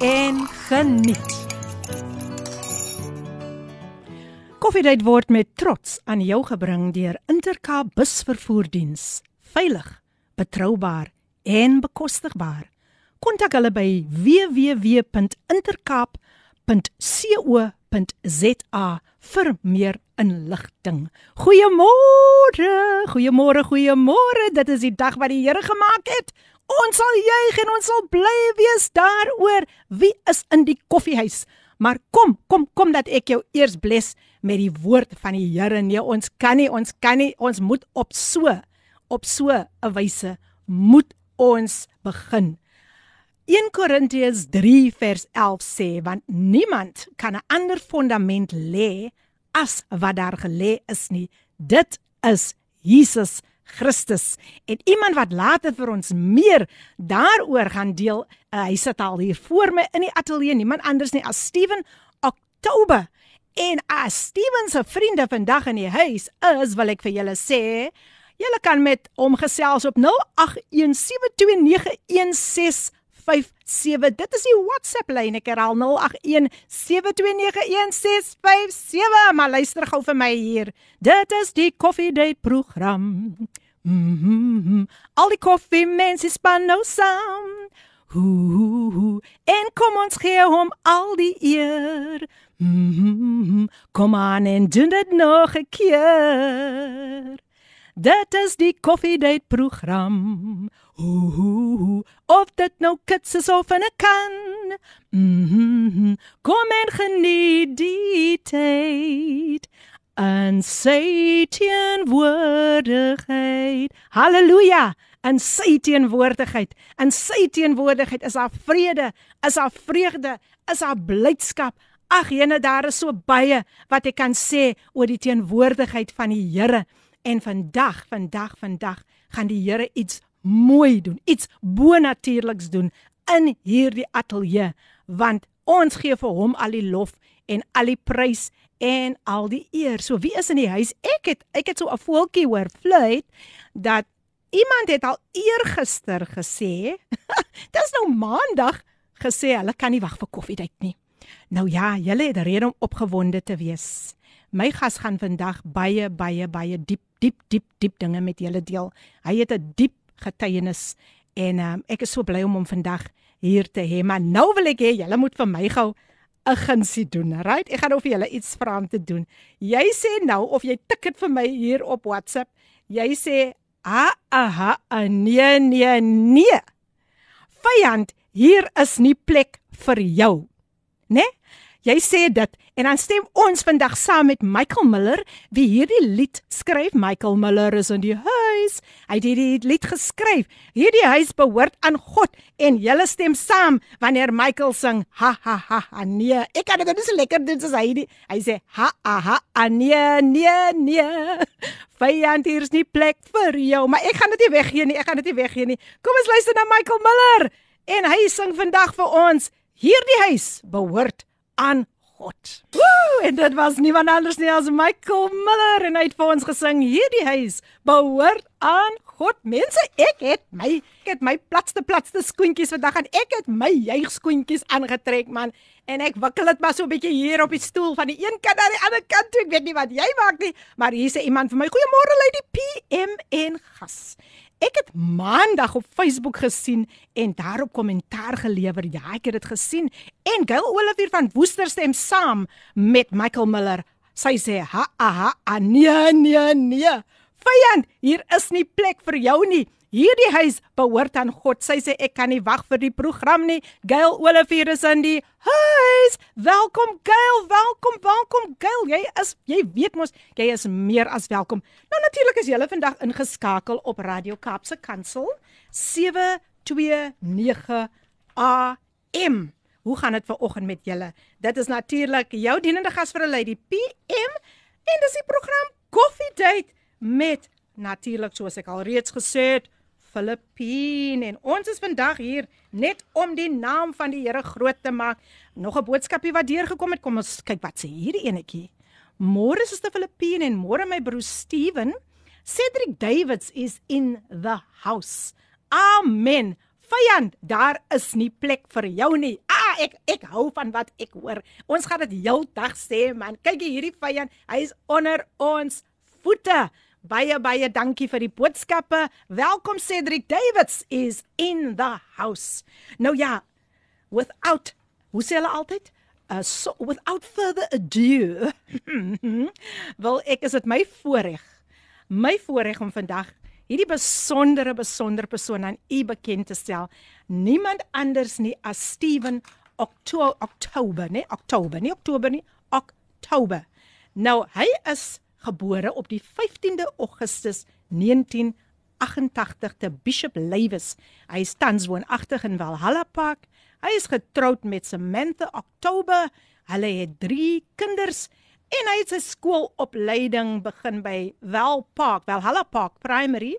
en geniet. Koffiedייט word met trots aan jou gebring deur Intercape busvervoerdiens. Veilig, betroubaar en bekostigbaar. Kontak hulle by www.intercape.co.za vir meer inligting. Goeiemôre, goeiemôre, goeiemôre. Dit is die dag wat die Here gemaak het. Ons sal juig en ons sal bly wees daaroor. Wie is in die koffiehuis? Maar kom, kom, kom dat ek jou eers bless met die woord van die Here. Nee, ons kan nie, ons kan nie, ons moet op so op so 'n wyse moet ons begin. 1 Korintiërs 3 vers 11 sê want niemand kan 'n ander fondament lê as wat daar gelê is nie. Dit is Jesus Christus. En iemand wat later vir ons meer daaroor gaan deel, uh, hy sit al hier voor my in die ateljee, niemand anders nie as Steven Oktober. En as Steven se vriende vandag in die huis is, wil ek vir julle sê, julle kan met hom gesels op 08172916 0817591657. Dit is die WhatsApp lyn. Ek herhaal 0817291657. Maar luister gou vir my hier. Dit is die Coffee Date program. Mm -hmm. Al die koffie mense span nou saam. Hoo, en kom ons gee hom al die eer. Mm -hmm. Kom aan en doen dit nog 'n keer. Dit is die Coffee Date program. Ooh, of dit nou kits is of 'n kan. Mhm. Mm kom en geniet die tyd. En sy teenwoordigheid. Halleluja! En sy teenwoordigheid. En sy teenwoordigheid is haar vrede, is haar vreugde, is haar blydskap. Ag, jene daar is so baie wat ek kan sê oor die teenwoordigheid van die Here. En vandag, vandag, vandag gaan die Here iets mooi doen, iets bonatuurliks doen in hierdie ateljee, want ons gee vir hom al die lof en al die prys en al die eer. So wie is in die huis? Ek het ek het so 'n voeltjie hoor fluit dat iemand het al eergister gesê, dis nou maandag gesê hulle kan nie wag vir koffiedייט nie. Nou ja, julle het rede om opgewonde te wees. My gas gaan vandag baie baie baie diep diep diep diep dinge met julle deel. Hy het 'n diep getuienis en um, ek is so bly om hom vandag hier te hê. Maar nou wil ek hê julle moet vir my gou 'n gunsie doen, right? Ek gaan nou vir julle iets vra om te doen. Jy sê nou of jy tik dit vir my hier op WhatsApp. Jy sê a aha nee nee nee. Vyand, hier is nie plek vir jou. Né? Nee? Jy sê dit en dan stem ons vandag saam met Michael Miller wie hierdie lied skryf. Michael Miller is in die huis. Hy het hierdie lied geskryf. Hierdie huis behoort aan God en julle stem saam wanneer Michael sing ha ha ha, nee. Ek kan dit net so lekker doen soos hy die, hy sê ha ha ha nee nee nee. Vyand hier is nie plek vir jou, maar ek gaan dit nie weggee nie. Ek gaan dit nie weggee nie. Kom ons luister na Michael Miller en hy sing vandag vir ons. Hierdie huis behoort aan God. Woe, en dit was niemand anders nie as Michael Miller en hy het vir ons gesing hierdie huis behoort aan God. Mense, ek het my ek het my platste platste skoentjies vandag en ek het my juigskoentjies aangetrek man en ek wikkel dit maar so 'n bietjie hier op die stoel van die een kant na die ander kant toe. Ek weet nie wat jy maak nie, maar hier sê iemand vir my goeiemôre Lady PM en gas. Ek het maandag op Facebook gesien en daarop kommentaar gelewer. Ja, ek het dit gesien. En Gail Olivier van Woester stem saam met Michael Miller. Sy sê: "Ha aha, nee nee nee. Vyand, hier is nie plek vir jou nie. Hierdie huis behoort aan God. Sy sê ek kan nie wag vir die program nie. Gail Olivier is in die huis. Welkom Gail, welkom, welkom Gail. Jy is jy weet mos, jy is meer as welkom. Nou natuurlik is jy vandag ingeskakel op Radio Kaapse Kansel 729 AM. Hoe gaan dit vanoggend met julle? Dit is natuurlik jou dienende gas vir 'n lady PM en dis die program Coffee Date met natuurlik soos ek al reeds gesê het Filippine en ons is vandag hier net om die naam van die Here groot te maak. Nog 'n boodskapie wat deurgekom het. Kom ons kyk wat sê hierdie enetjie. Môre is dit Filippine en môre my broer Steven. Cedric Davids is in the house. Amen. Vyand, daar is nie plek vir jou nie. Ah, ek ek hou van wat ek hoor. Ons gaan dit heeldag sê man. Kyk hierdie vyand, hy is onder ons voete. Baie baie dankie vir die boodskappe. Welkom Cedric Davids is in the house. Nou ja, without hoe sê hulle altyd? Uh, so, without further ado. Wel ek is dit my voorreg. My voorreg om vandag hierdie besondere besondere persoon aan u bekend te stel. Niemand anders nie as Steven Oktober, Oktober, nee, Oktober, nie Oktober nie, Oktober. Nou, hy is gebore op die 15de Augustus 1988 te Bishop Lewis. Hy is tans woonagtig in Valhalla Park. Hy is getroud met Samantha Oktober. Hulle het 3 kinders en hy het sy skoolopleiding begin by Val Park, Valhalla Park Primary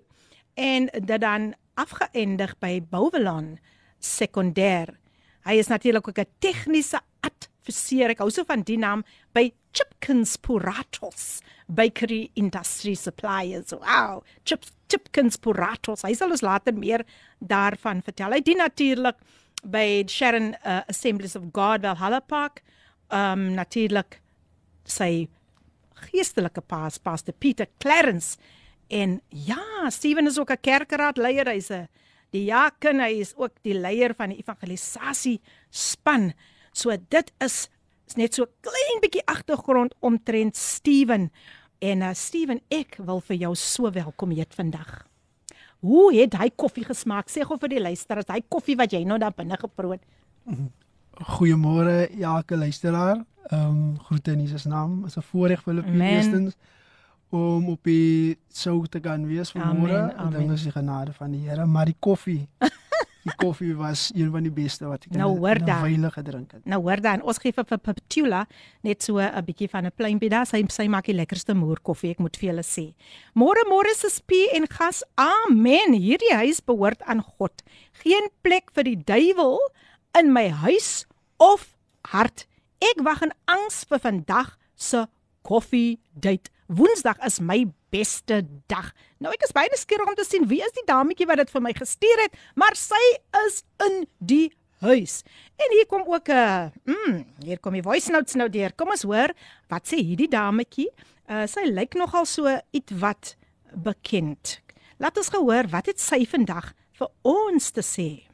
en dit dan afgeëindig by Bouvelon Sekondêr. Hy is natuurlik ook 'n tegniese adviseur. Ek hou so van die naam by Chipkins Puratos Bakery Industry Suppliers. Wow, Chip Chipkins Puratos. Hy sal ons later meer daarvan vertel. Hy dien natuurlik by Sharon uh, Assemblies of God Valhalla Park. Um natuurlik sy geestelike paas, Pastor Peter Clarence. En ja, Steven is ook 'n kerkraad leier. Hy's 'n die jaken, hy is ook die leier van die evangelisasie span. So dit is is net so klein bietjie agtergrond omtrent Steven. En uh, Steven, ek wil vir jou so welkom heet vandag. Hoe het hy koffie gesmaak? Sê gou vir die luisteraars, hy koffie wat jy nou daar binne geproe het. Goeiemôre, Jake luisteraar. Ehm um, groete in Jesus naam. Is 'n voorreg vir hulle eerstens om op die sou te kan wees vanmôre. Dit is die genade van die Here, maar die koffie Die koffie was een van die beste wat ek nou hoor dan veilig gedrink het. Nou hoor dan, ons gee vir Petula net so 'n bietjie van 'n plain bida. Sy sy maak die lekkerste moer koffie, ek moet vir julle sê. Môre môre se spie en gas. Amen. Hierdie huis behoort aan God. Geen plek vir die duiwel in my huis of hart. Ek wag in angs vir vandag se koffie date. Woensdag is my beste dag. Nou ek is baie nuuskierig om te sien wie is die dametjie wat dit vir my gestuur het, maar sy is in die huis. En hier kom ook 'n uh, mm, hier kom die voice notes nou deur. Kom ons hoor wat sê hierdie dametjie. Uh, sy lyk nogal so iets wat bekend. Laat ons gehoor wat het sy vandag vir ons te sê.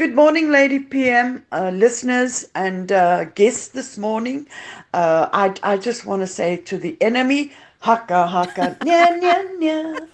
Good morning, Lady PM, uh, listeners and uh, guests this morning. Uh, I, I just want to say to the enemy, haka haka, nya nya nya.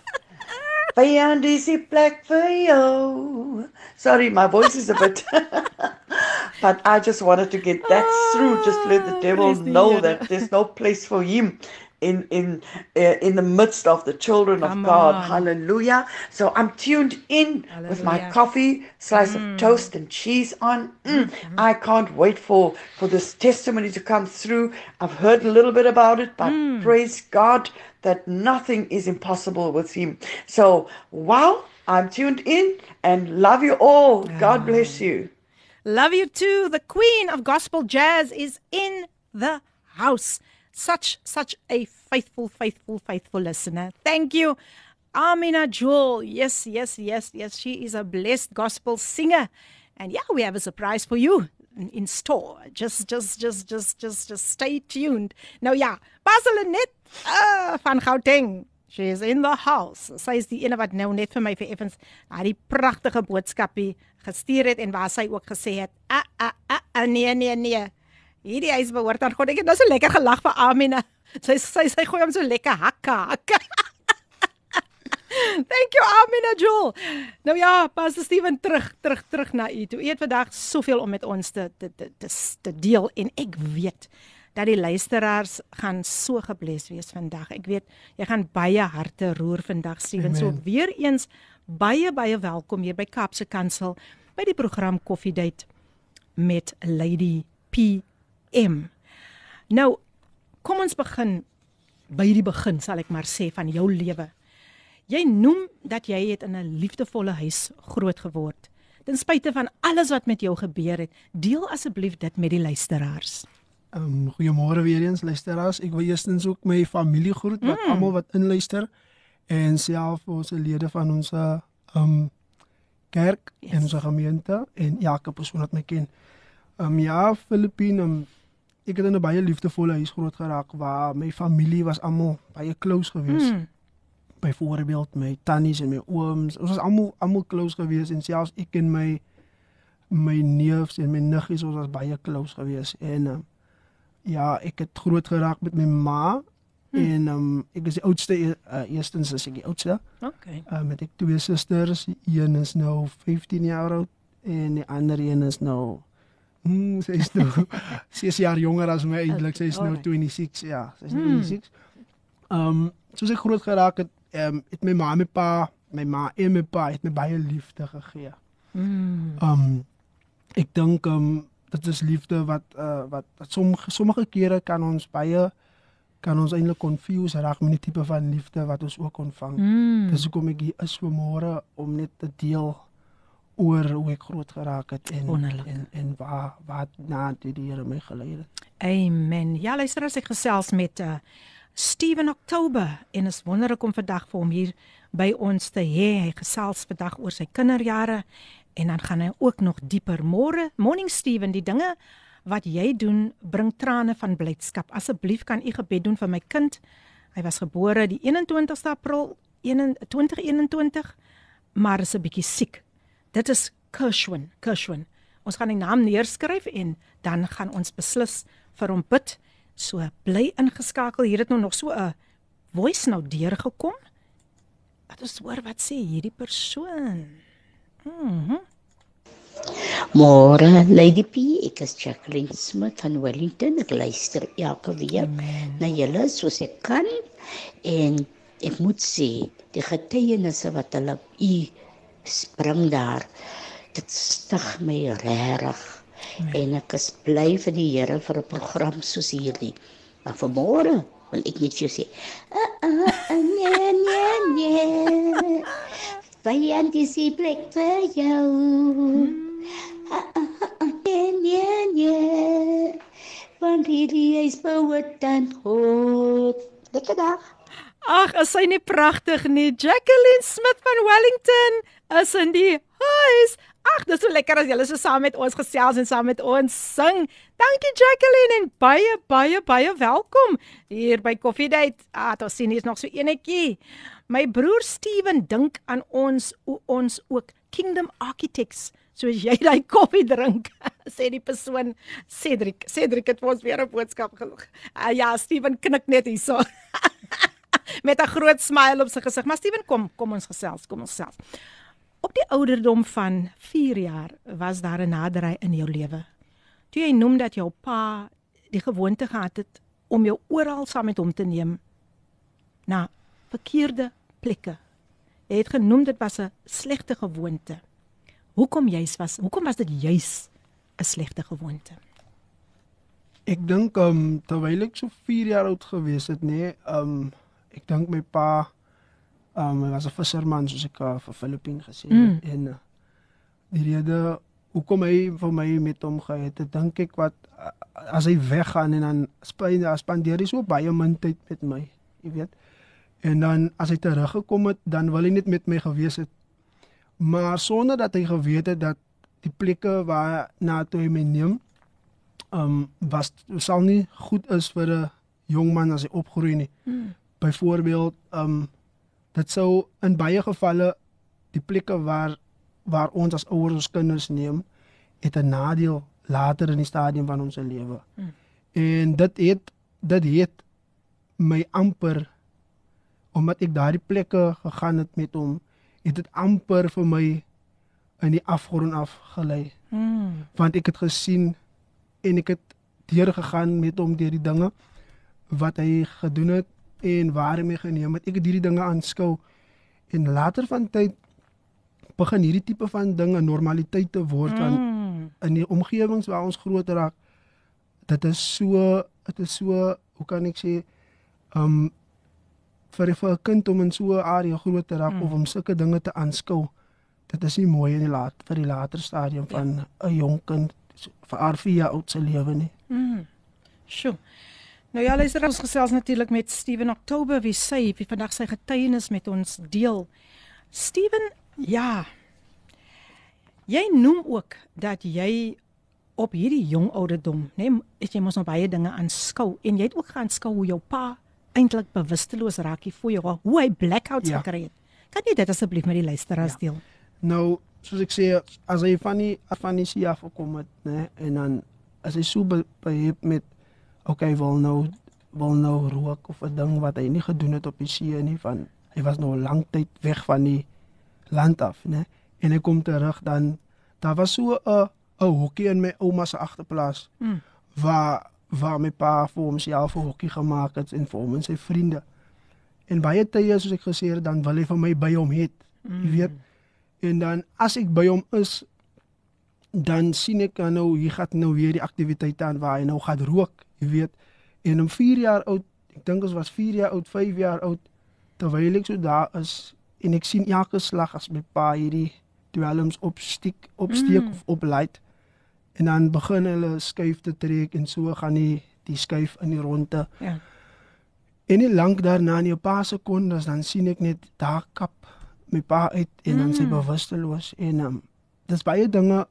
Is die plek vir jou. Sorry, my voice is a bit. but I just wanted to get that through. Just let the devil know that there's no place for him in in uh, in the midst of the children Come of God. On. Hallelujah. So I'm tuned in Hallelujah. with my coffee, slice mm. of toast and cheese on. Mm. Mm-hmm. I can't wait for for this testimony to come through. I've heard a little bit about it, but mm. praise God that nothing is impossible with him. So, wow, I'm tuned in and love you all. God bless you. Love you too. The queen of gospel jazz is in the house. Such such a faithful faithful faithful listener. Thank you amina jewel. Yes yes yes yes. She is a blessed gospel singer. And yeah we have a surprise for you in, store. Just just just just just just stay tuned. Nou ja baselinet uh, van Gauteng. She is in the house. Sy is die ene wat nou net vir my vir effens daai pragtige boodskapie gestuur het en waar sy ook gesê het a a a nee nee nee Hierdie huis behoort aan God. Ek het nou so lekker gelag vir Amina. Sy sy sy gooi hom so lekker hakke hakke. Thank you Amina Joel. Nou ja, pas Steven terug terug terug na u. Toe eet vandag soveel om met ons te te te te, te deel en ek weet dat die luisteraars gaan so gebless wees vandag. Ek weet jy gaan baie harte roer vandag Steven. Amen. So weer eens baie baie welkom hier by Kaapse Kansel by die program Coffee Date. met Lady PM. Nou, kom ons begin by die begin, sal ek maar sê van jou lewe. Jy noem dat jy het in 'n liefdevolle huis groot geword. Ten spyte van alles wat met jou gebeur het, deel asseblief dit met die luisteraars. Ehm um, goeiemôre weer eens luisteraars. Ek wil eerstens ook my familie groet wat mm. almal wat inluister en self ons lede van ons ehm um, kerk yes. en ons gemeente en elke persoon wat my ken. Ehm um, ja, Filippine, um, ek het in 'n baie liefdevolle huis groot geraak waar my familie was almal baie close geweest. Mm. Byvoorbeeld my tannies en my ooms, ons was almal almal close geweest en selfs ek en my my neefs en niggies ons was baie close geweest en uh, ja, ek het groot geraak met my ma hm. en um, ek is die oudste uh, eerstens is ek die oudste. Okay. Uh, met ek twee susters, een is nou 15 jaar oud en die ander een is nou Mm, sy is nou sy is jaar jonger as my eintlik. Sy is nou 26, ja. Sy is nou 26. Ehm, um, soos ek groot geraak het, ehm um, het my ma en my pa, my ma en my pa het my baie liefde gegee. Mm. Ehm um, ek dink ehm um, dit is liefde wat uh, wat, wat sommige sommige kere kan ons baie kan ons eintlik confuse raak met die tipe van liefde wat ons ook ontvang. Mm. Dis hoekom ek hier is vanmôre om net te deel oor hoe ek groot geraak het en Wonderlik. en en waar wat na die Here my gelei het. Amen. Ja, luister as ek gesels met uh Steven Oktober en is wonderlik om vandag vir hom hier by ons te hê. Hy gesels vandag oor sy kinderjare en dan gaan hy ook nog dieper. Môre, morning Steven, die dinge wat jy doen bring trane van blydskap. Asseblief kan u gebed doen vir my kind. Hy was gebore die 21ste April 2021, maar is 'n bietjie siek. Dit is Kershwin, Kershwin. Ons gaan die naam neerskryf en dan gaan ons beslis vir hom bid. So bly ingeskakel. Hier het nou nog so 'n voice nou deurgekom. Wat ons hoor wat sê hierdie persoon. Mhm. Mm Môre, Lady P, ek is Jacqueline Smith van Wellington. Ek luister elke week na julle soos ek kan en ek moet sê die getuienisse wat hulle u spring daar. Dit stig my regtig. En ek is bly vir die Here vir 'n program soos hierdie. Maar vanmôre wil ek net jou sê, uh, uh, uh, nee nee nee. Vyan dis die plek vir jou. Uh, uh, uh, nee nee nee. Want hierdie is behoort aan God. Lekker dag. Ag, is sy nie pragtig nie? Jacqueline Smith van Wellington is in die huis. Ag, dis so lekker as julle so saam met ons gesels en saam met ons sing. Dankie Jacqueline en baie baie baie welkom hier by Coffee Date. Ah, daar sien jy nog so enetjie. My broer Steven dink aan ons o ons ook Kingdom Architects soos jy daai koffie drink sê die persoon Cedric Cedric het ons weer 'n boodskap gelog. Uh, ja Steven knik net hierso. met 'n groot smile op sy gesig. Maar Steven, kom, kom ons gesels, kom ons gesels. Op die ouderdom van 4 jaar was daar 'n naderry in jou lewe. Toe jy noem dat jou pa die gewoonte gehad het om jou oral saam met hom te neem na verkeerde plekke. Jy het genoem dit was 'n slegte gewoonte. Hoekom juis was hoekom was dit juis 'n slegte gewoonte? Ek dink um terwyl ek so 4 jaar oud gewees het, nê, nee, um ek dink my pa um hy was 'n visserman soos ek uh, vir Filippine gesien het mm. en uh, die rede hoekom hy vir my met hom gehet het dink ek wat uh, as hy weggaan en dan spandeer spandeer hy so baie min tyd met my jy weet en dan as hy teruggekom het dan wil hy net met my gewees het maar sonder dat hy geweet het dat die plekke waar na toe hy my neem um was sal nie goed is vir 'n jong man as hy opgroei nie. Hmm byvoorbeeld um dit sou in baie gevalle die plekke waar waar ons as ouers ons kinders neem het 'n nadeel later in die stadium van ons lewe. Hmm. En dit het dit het my amper omdat ek daardie plekke gegaan het met hom, het dit amper vir my in die afgrond afgelei. Hmm. Want ek het gesien en ek het deur gegaan met hom deur die dinge wat hy gedoen het en waar hy my geneem het. Ek het hierdie dinge aanskou en later van tyd begin hierdie tipe van dinge normaliteit te word mm. in die omgewings waar ons groot raak dit is so dit is so hoe kan ek sê um vir vir 'n kind om in so 'n area groot te raak mm. of om sulke dinge te aanskou dit is nie mooi in die laat vir die later stadium ja. van 'n ja. jong kind vir haar vier jaar oud se lewe nie. Mm. Sjoe. Nou ja, luister ons gesels natuurlik met Steven Oktober wie sê wie vandag sy getuienis met ons deel. Steven, ja. Jy noem ook dat jy op hierdie jong ouderdom, nê, nee, jy mos nog baie dinge aanskou en jy het ook gaan skou hoe jou pa eintlik bewusteloos raak hier voor jou, hoe hy blackouts ja. gekry het. Kan jy dit asseblief met die luisteraars ja. deel? Nou, soos ek sê, as hy van die van die sie af gekom het, nê, en dan as hy so behep met okay, wil nou wil nou rook of 'n ding wat hy nie gedoen het op die see nie van hy was nou lank tyd weg van die land af, né? En hy kom terug dan daar was so 'n 'n hokkie in my ouma se agterplaas. Mm. Waar waar my pa vir hom self 'n hokkie gemaak het en vir hom en sy vriende. En baie tye soos ek gesê het, dan wil hy vir my by hom hê. Mm. Jy weet. En dan as ek by hom is dan sien ek nou hier gaan nou weer die aktiwiteite aan waar hy nou gaan rook jy weet en om 4 jaar oud ek dink ons was 4 jaar oud 5 jaar oud terwyl ek so daar is en ek sien elke slag as my pa hierdie dwelms opsteek opsteek mm. of opluit en dan begin hulle skuif te trek en so gaan die die skuif in die ronde ja en nie lank daarna in 'n paar sekondes dan sien ek net daar kap my pa uit en mm. dan sy bewusteloos en um, dis baie dinge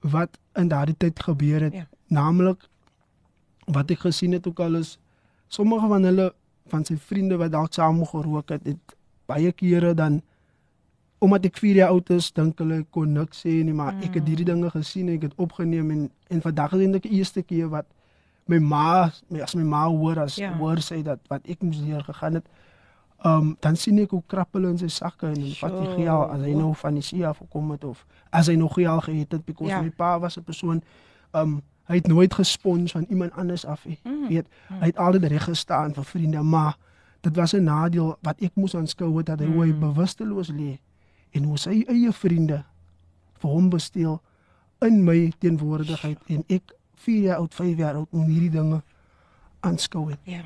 wat in daardie tyd gebeur het ja. naamlik wat ek gesien het ook al is sommige van hulle van sy vriende wat dalk saam gerook het, het baie kere dan omdat ek 4 jaar oud is, dink hulle kon niks sê nie, maar mm. ek het hierdie mm. dinge gesien en ek het opgeneem en en vandag is eintlik die eerste keer wat my ma, my as my ma hoor as ja. hoor sê dat wat ek moes leer gegaan het. Um dan sien ek hoe krappel in sy sakke en sure. wat hy geel as hy nou van die see af gekom het of as hy nog geel geëet het because ja. my pa was 'n persoon um hy het nooit gespons van iemand anders af nie. Mm. Weet, hy het altyd reg gestaan vir vriende, maar dit was 'n nadeel wat ek moes aanskou het dat hy mm. hoe hy mm. bewusteloos lê en hoe sy eie vriende vir hom besteel in my teenwoordigheid en ek 4 jaar oud, 5 jaar oud om hierdie dinge aanskou het. Ja.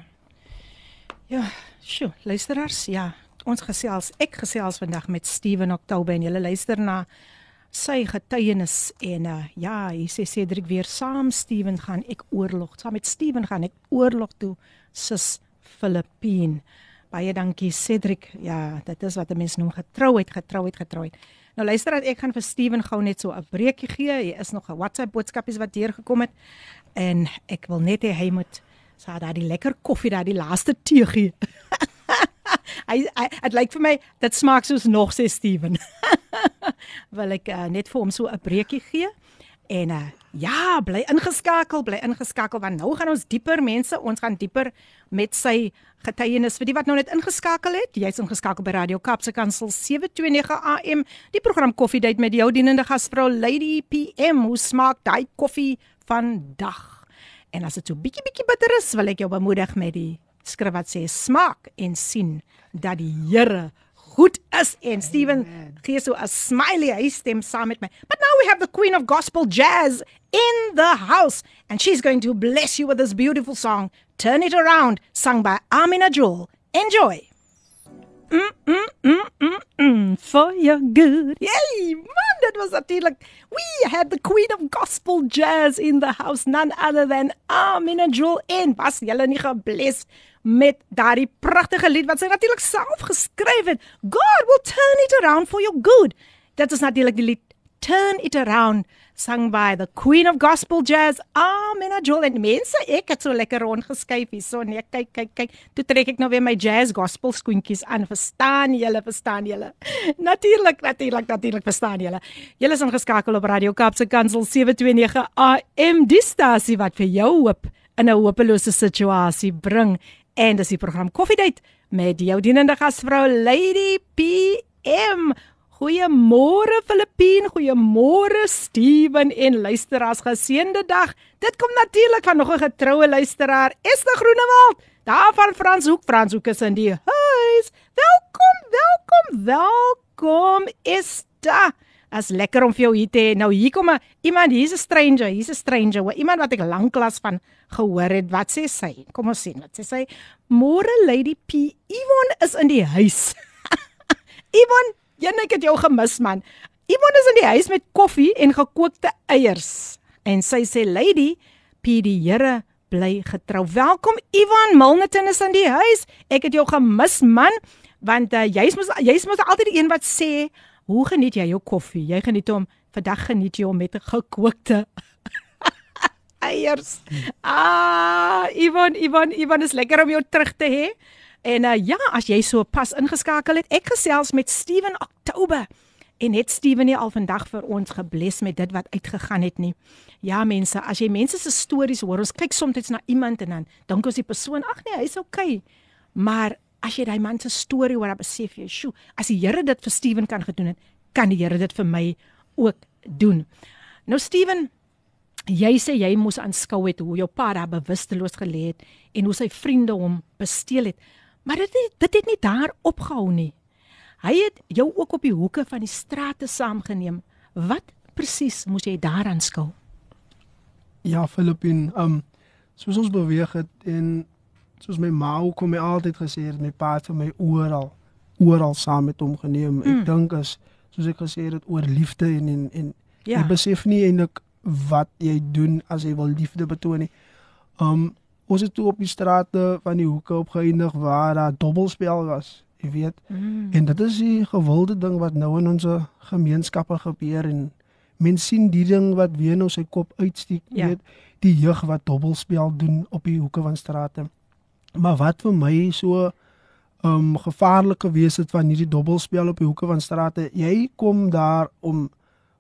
Ja, sjoe, luisteraars, ja. Ons gesels, ek gesels vandag met Steven Oktober en julle luister na sy getuienis en uh, ja, hy sê Cedric weer saam Steven gaan ek oorlog. Saam met Steven gaan ek oorlog toe sis Filippien. Baie dankie Cedric. Ja, dit is wat 'n mens noem getrouheid, getrouheid, getrouheid. Nou luister dat ek gaan vir Steven gou net so 'n breekie gee. Hier is nog 'n WhatsApp boodskapies wat deurgekom het en ek wil net hê hy moet sa daai lekker koffie daai laaste teegie. hy dit lyk vir my dit smaak soos nog sê Steven. Wil ek uh, net vir hom so 'n breekie gee. En uh, ja, bly ingeskakel, bly ingeskakel want nou gaan ons dieper mense, ons gaan dieper met sy getuienis vir die wat nou net ingeskakel het. Jy's ingeskakel by Radio Kapse Kansel 729 AM. Die program Koffie Date met jou dienende gasvrou Lady PM. Hoe smaak daai koffie vandag? En as dit so bietjie bietjie bitter is, wil ek jou bemoedig met die skrif wat sê smaak en sien dat die Here goed is en Steven gee so 'n smiley hy stem saam met my. But now we have the queen of gospel jazz in the house and she's going to bless you with this beautiful song Turn It Around sung by Amina Jewel. Enjoy. Mm, mm, mm, mm, mm, for your good. Yay, man, that was natuurlijk. We had the queen of gospel jazz in the house, none other than Amina Jewel. En was julle nie gebless met daardie pragtige lied wat sy natuurlik self geskryf het. God will turn it around for your good. Dit is natuurlik die lied Turn It Around sung by the Queen of Gospel Jazz, Amina Joel en mense, ek het so lekker rondgeskuif hier so nee, kyk kyk kyk. Toe trek ek nou weer my jazz gospel skoentjies aan. Verstaan julle, verstaan julle? Natuurlik, natuurlik, natuurlik verstaan julle. Julle is ingeskakel op Radio Kaapse Kansel 729 AM, die stasie wat vir jou hoop in 'n hopelose situasie bring. En dis die program Coffee Date met jou dienende gasvrou Lady PM. Goeiemôre Filippien, goeiemôre Steven en luisteraars geseënde dag. Dit kom natuurlik van nog 'n getroue luisteraar, Esther Groenewald. Daar van Franshoek, Franshoek is in die huis. Welkom, welkom, welkom Esther. As lekker om vir jou hier te hê. Nou hier kom 'n iemand, hier's 'n stranger, hier's 'n stranger, iemand wat ek lanklaas van gehoor het. Wat sê sy? Kom ons sien. Wat sê sy? Môre Lady P. Yvonne is in die huis. Yvonne, jy net het jou gemis man. Yvonne is in die huis met koffie en gekookte eiers. En sy sê Lady P die Here bly getrou. Welkom Ivan Milnerton is in die huis. Ek het jou gemis man, want uh, jy's mos jy's mos altyd die een wat sê, "Hoe geniet jy jou koffie? Jy geniet hom vandag geniet jy hom met 'n gekookte eiers." Ah, Ivan, Ivan, Ivan is lekker om jou terug te hê. En uh, ja, as jy so pas ingeskakel het, ek gesels met Steven Oktober. En het Steven nie al vandag vir ons gebless met dit wat uitgegaan het nie. Ja mense, as jy mense se stories hoor, ons kyk soms na iemand en dan dink ons die persoon, ag nee, hy's okay. Maar as jy daai man se storie hoor, dan besef jy, "Sjoe, as die Here dit vir Steven kan gedoen het, kan die Here dit vir my ook doen." Nou Steven, jy sê jy moes aanskou het hoe jou pa daar bewusteloos gelê het en hoe sy vriende hom besteel het. Maar dit het, dit het nie daar opgehou nie. Hy het jou ook op die hoeke van die strate saamgeneem. Wat presies moes jy daaraan skou? Ja, Filippin, um soos ons beweeg het en soos my ma kom my altyd gesê het my pa het vir my oral oral saam met hom geneem. Mm. Ek dink as soos ek gesê het oor liefde en en, en ja. jy besef nie eintlik wat jy doen as jy wil liefde betoon nie. Um ons het toe op die strate van die hoeke opgeëindig waar daar dobbelspel was jy weet. Mm. En dit is die gewilde ding wat nou in ons gemeenskappe gebeur en mense sien die ding wat weer nou sy kop uitsteek, ja. weet, die jeug wat dobbelspel doen op die hoeke van strate. Maar wat vir my so um gevaarlik gewees het van hierdie dobbelspel op die hoeke van strate, jy kom daar om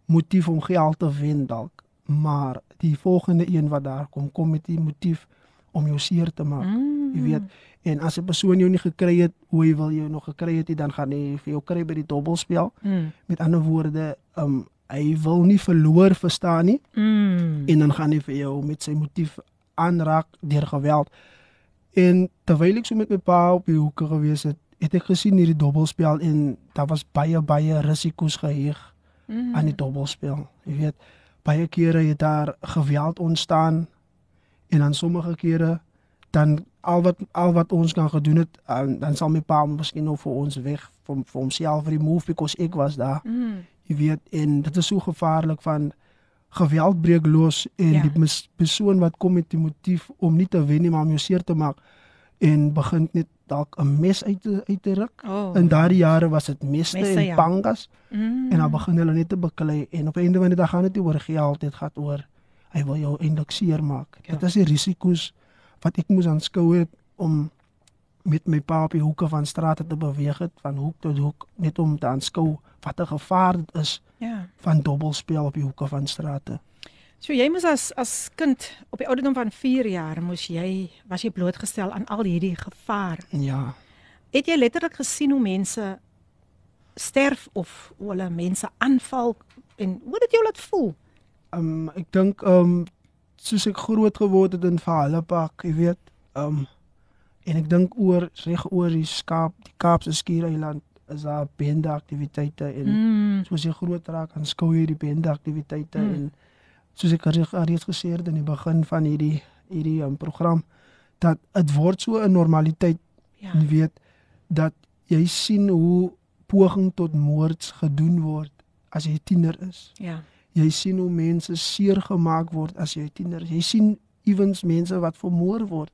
motief om geld te wen dalk, maar die volgende een wat daar kom, kom met die motief om jou seer te maak. Mm. Jy weet, en as 'n persoon jou nie gekry het, hoe wil jy nog gekry het, dan gaan hy vir jou kry by die dobbelspel. Mm. Met ander woorde, um hy wil nie verloor verstaan nie. Mm. En dan gaan hy vir jou met sy motief aanraak deur geweld. En terwyl ek so met my pa op die hoeke gewees het, het ek gesien hierdie dobbelspel en daar was baie baie risiko's geheg mm. aan die dobbelspel. Jy weet, baie kere het daar geweld ontstaan en dan sommige kere dan al wat al wat ons kan gedoen het um, dan sal my pa miskien nog vir ons weg vir vir homself remove because ek was daar. Mm. Jy weet en dit is so gevaarlik van geweld breek los en ja. die persoon wat kom met die motief om nie te wen nie maar om jou seer te maak en begin net dalk 'n mes uit te, uit te ruk. Oh. In daardie jare was dit meste, en ja. pangas. Mm. En dan begin hulle net te beklei en op 'n einde van die dag gaan dit oor geld, dit gaan oor hy wil jou eintlik seermaak. Ja. Dit is die risiko's wat ek moes aanskou het om met my pa op die hoeke van strate te beweeg het van hoek tot hoek net om te aanskou wat 'n gevaar dit is ja. van dobbelspel op die hoeke van strate. So jy moes as as kind op die ouderdom van 4 jaar moes jy was jy blootgestel aan al hierdie gevaar. Ja. Het jy letterlik gesien hoe mense sterf of hoe hulle mense aanval en hoe dit jou laat voel? um, ek dink um soos ek groot geword het in Vallepak, jy weet, um en ek dink oor reg oor die skaap, die Kaapse skiereiland is daar bende aktiwiteite en mm. soos jy groot raak, dan skou jy die bende aktiwiteite mm. en soos ek reeds gesê het in die begin van hierdie hierdie um, program dat dit word so 'n normaliteit. Ja. Jy weet dat jy sien hoe poging tot moord gedoen word as jy tiener is. Ja jy sien hoe mense seer gemaak word as jy tiener is. Jy sien ewens mense wat vermoor word.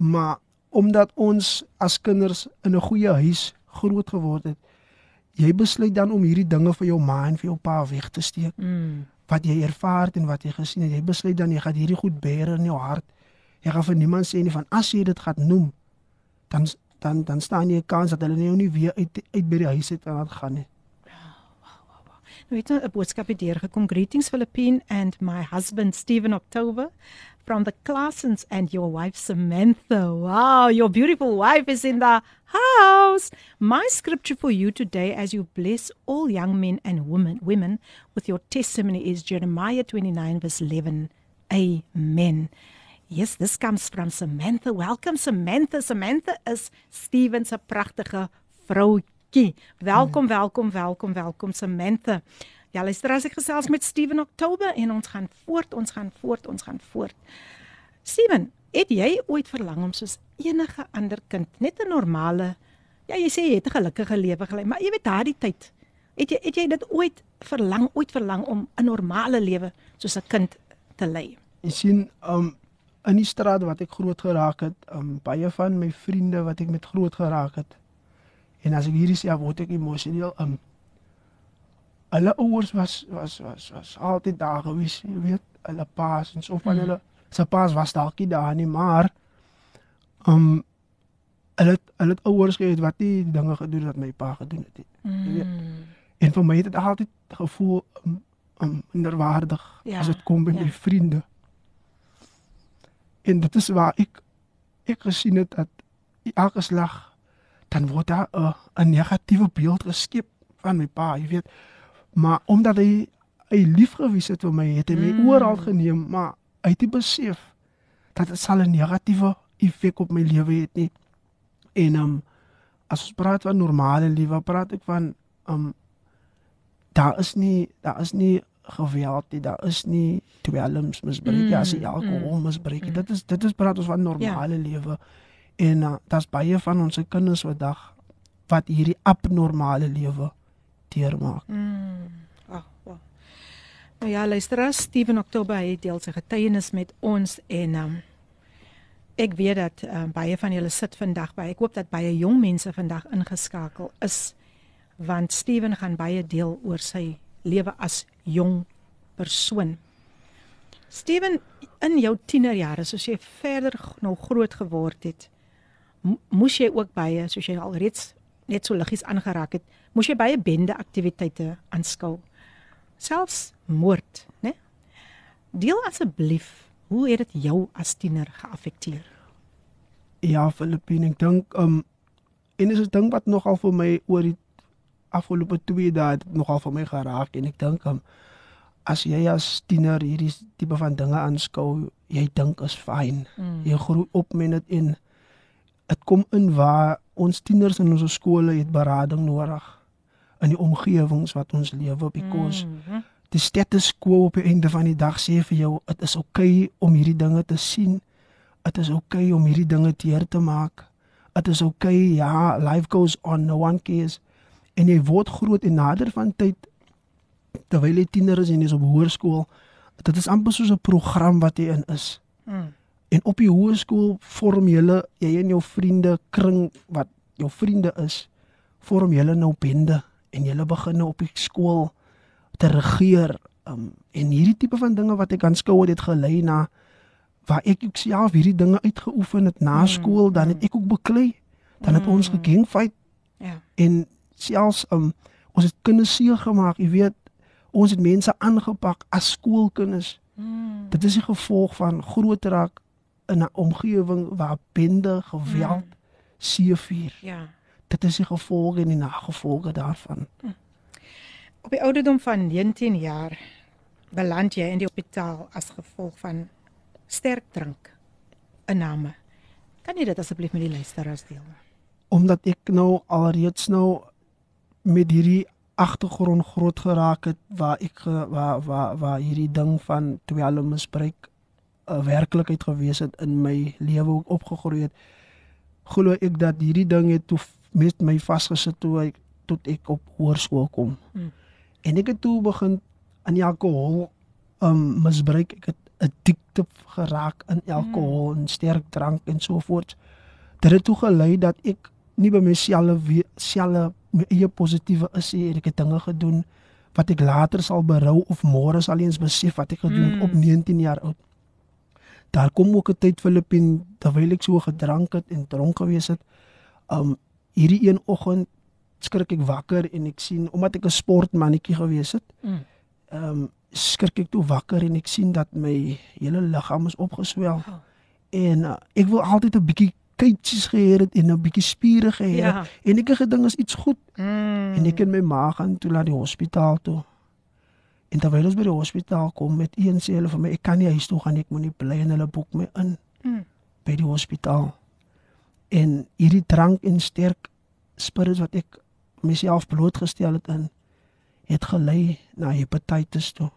Maar omdat ons as kinders in 'n goeie huis groot geword het, jy besluit dan om hierdie dinge vir jou ma en vir jou pa weg te steek. Mm. Wat jy ervaar en wat jy gesien het, jy besluit dan jy gaan hierdie goed bære in jou hart. Jy gaan vir niemand sê nie van as jy dit gaan noem, dan dan dan staan jy 'n kans dat hulle jou nie weer uit uit by die huis uit kan gaan nie. Nou het 'n boodskap hier deurgekom. Greetings Philippine and my husband Stephen October from the Classens and your wife Samantha. Wow, your beautiful wife is in the house. My scripture for you today as you bless all young men and women women with your testimony is Jeremiah 29 verse 11. Amen. Yes, this comes from Samantha. Welcome Samantha. Samantha is Stephen se pragtige. Welkom, welkom, welkom, welkom Samantha. Ja, luister as ek gesels met Steven Oktober en ons gaan voort, ons gaan voort, ons gaan voort. Steven, het jy ooit verlang om soos enige ander kind net 'n normale Ja, jy sê jy het 'n gelukkige lewe gelei, maar jy weet daardie tyd, het jy het jy dit ooit verlang, ooit verlang om 'n normale lewe soos 'n kind te lei? Jy sien, um in die straat wat ek groot geraak het, um baie van my vriende wat ek met groot geraak het. En as ek hierdie sê, word ek emosioneel um hulle ouers was was was was altyd daar gewees, jy weet, hulle paas en so van mm. hulle se paas was dalk nie daar nie, maar um hulle hulle ouers gehad wat nie dinge gedoen wat my pa gedoen het nie. Mm. Jy weet. Mm. En vir my het dit altyd gevoel um, um minderwaardig ja, as dit kom by ja. my vriende. En dit is waar ek ek gesien het dat elke slag dan word daar 'n 'n negatiewe beeld geskep van my pa, jy weet. Maar omdat hy hy lief gewys het vir my, het hy my mm. oral geneem, maar hy het besef dat dit sal 'n negatiewe effek op my lewe hê nie. En um as ons praat van normale lewe, praat ek van um daar is nie daar is nie geweld nie, daar is nie dwelms misbruik, mm, as jy alkohol mm, misbruik. Mm. Dit is dit is praat ons van normale ja. lewe. En uh, daar's baie van ons kinders vandag wat hierdie abnormale lewe deurmaak. Mm. Ag, wow. Nou ja, luister as Steven Oktober het deel sy getuienis met ons en um ek weet dat uh, baie van julle sit vandag by. Ek hoop dat baie jong mense vandag ingeskakel is want Steven gaan baie deel oor sy lewe as jong persoon. Steven, in jou tienerjare, soos jy verder nou groot geword het, moes jy ook baie, soos jy al reeds net so liggies aangeraak het, moes jy baie bende aktiwiteite aanskou. Selfs moord, né? Deel asseblief Hoe het dit jou as tiener geaffekteer? Ja, Filippine, ek dink um en is 'n ding wat nogal vir my oor die afgelope 2 dae nogal vir my geraak en ek dink um as jy as tiener hierdie tipe van dinge aanskou, jy dink is fyn. Mm. Jy groei op met dit en dit kom in waar ons tieners in ons skole het berading nodig in die omgewings wat ons lewe because mm -hmm die status quo op die einde van die dag sê vir jou dit is oukei okay om hierdie dinge te sien. Dit is oukei okay om hierdie dinge teer te maak. Dit is oukei, okay, ja, life goes on, no one cares. En jy word groot en nader van tyd terwyl jy tiener is en jy is op hoërskool. Dit is amper soos 'n program wat jy in is. Mm. En op die hoërskool vorm jy jy en jou vriende kring wat jou vriende is, vorm jy nou bende en jy begin nou op die skool te regeer um, en hierdie tipe van dinge wat ek aanskou het, het gelei na waar ek ook self hierdie dinge uitgeoefen het na mm, skool dan het mm. ek ook beklei dan het ons mm. gegeen fight ja en selfs um, ons het kinders seer gemaak jy weet ons het mense aangepak as skoolkinders mm. dit is die gevolg van groot raak in 'n omgewing waar bende geweld mm. seer vier ja dit is die gevolge en die nagevolge daarvan mm. Op die ouderdom van 19 jaar beland jy in die hospitaal as gevolg van sterk drank inname. Kan jy dit asseblief met die luisteraars deel? Omdat ek nou alreeds nou met hierdie agtergrond groot geraak het waar ek waar waar waar hierdie ding van dwelmmisbruik 'n werklikheid gewees het in my lewe opgegroei het. Glo ek dat hierdie ding het toe met my vasgesit toe ek tot ek op hoërskool kom. Hmm. En ek het toe begin aan alkohol um misbruik. Ek het addicted geraak aan alkohol mm. en sterk drank en so voort. Dit het toe gelei dat ek nie by myself selfe my eie positiewe is nie. Ek het dinge gedoen wat ek later sal berou of môre sal eens besef wat ek gedoen mm. op 19 jaar oud. Daar kom ook 'n tyd Filippin terwyl ek so gedrank het en dronk gewees het. Um hierdie een oggend skrik ek wakker en ek sien omdat ek 'n sportmannetjie gewees het. Mm. Um, skrik ek toe wakker en ek sien dat my hele liggaam is opgeswel. Oh. En uh, ek wil altyd 'n bietjie kuitjies gehê het en 'n bietjie spiere gehê het ja. en ek het gedink is iets goed. Mm. En ek in my maag gaan toe na die hospitaal toe. En terwyl ons by die hospitaal kom met een sê hulle vir my ek kan nie huis toe gaan ek moet nie bly en hulle boek my in mm. by die hospitaal. En hierdie drank en sterk spirits wat ek myself blootgestel het in het gelei na hepatitis toe.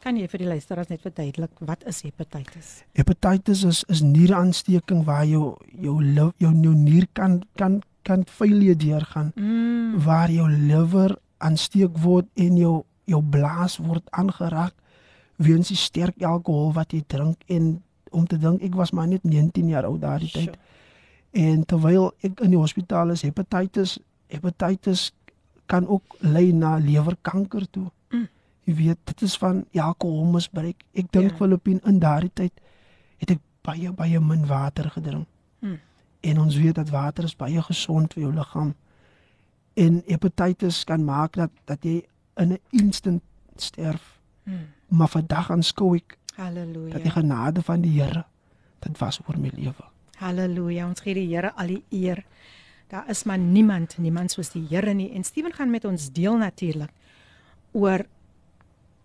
Kan jy vir die luisteraars net verduidelik wat is hepatitis? Hepatitis is is nieraansteking waar jou jou jou jou, jou nier kan kan kan failure deurgaan Mm. waar jou liver aansteek word en jou jou blaas word aangeraak weens die sterk alkohol wat jy drink en om te dink ek was maar net 19 jaar oud daardie tyd en terwyl ek in die hospitaal is hepatitis hepatitis kan ook lei na lewerkanker toe. Mm. Jy weet dit is van alkoholmisbruik. Ek dink Ja. Filippin in daardie tyd het ek baie baie min water gedrink. Mm. En ons weet dat water is baie gesond vir jou liggaam. En hepatitis kan maak dat dat jy in 'n instant sterf. Mm. Maar vandag aanskou ek Halleluja. dat die genade van die Here dit was oor my lewe. Halleluja. Ons gee die Here al die eer. Daar is maar niemand, niemand soos die Here nie. En Steven gaan met ons deel natuurlik oor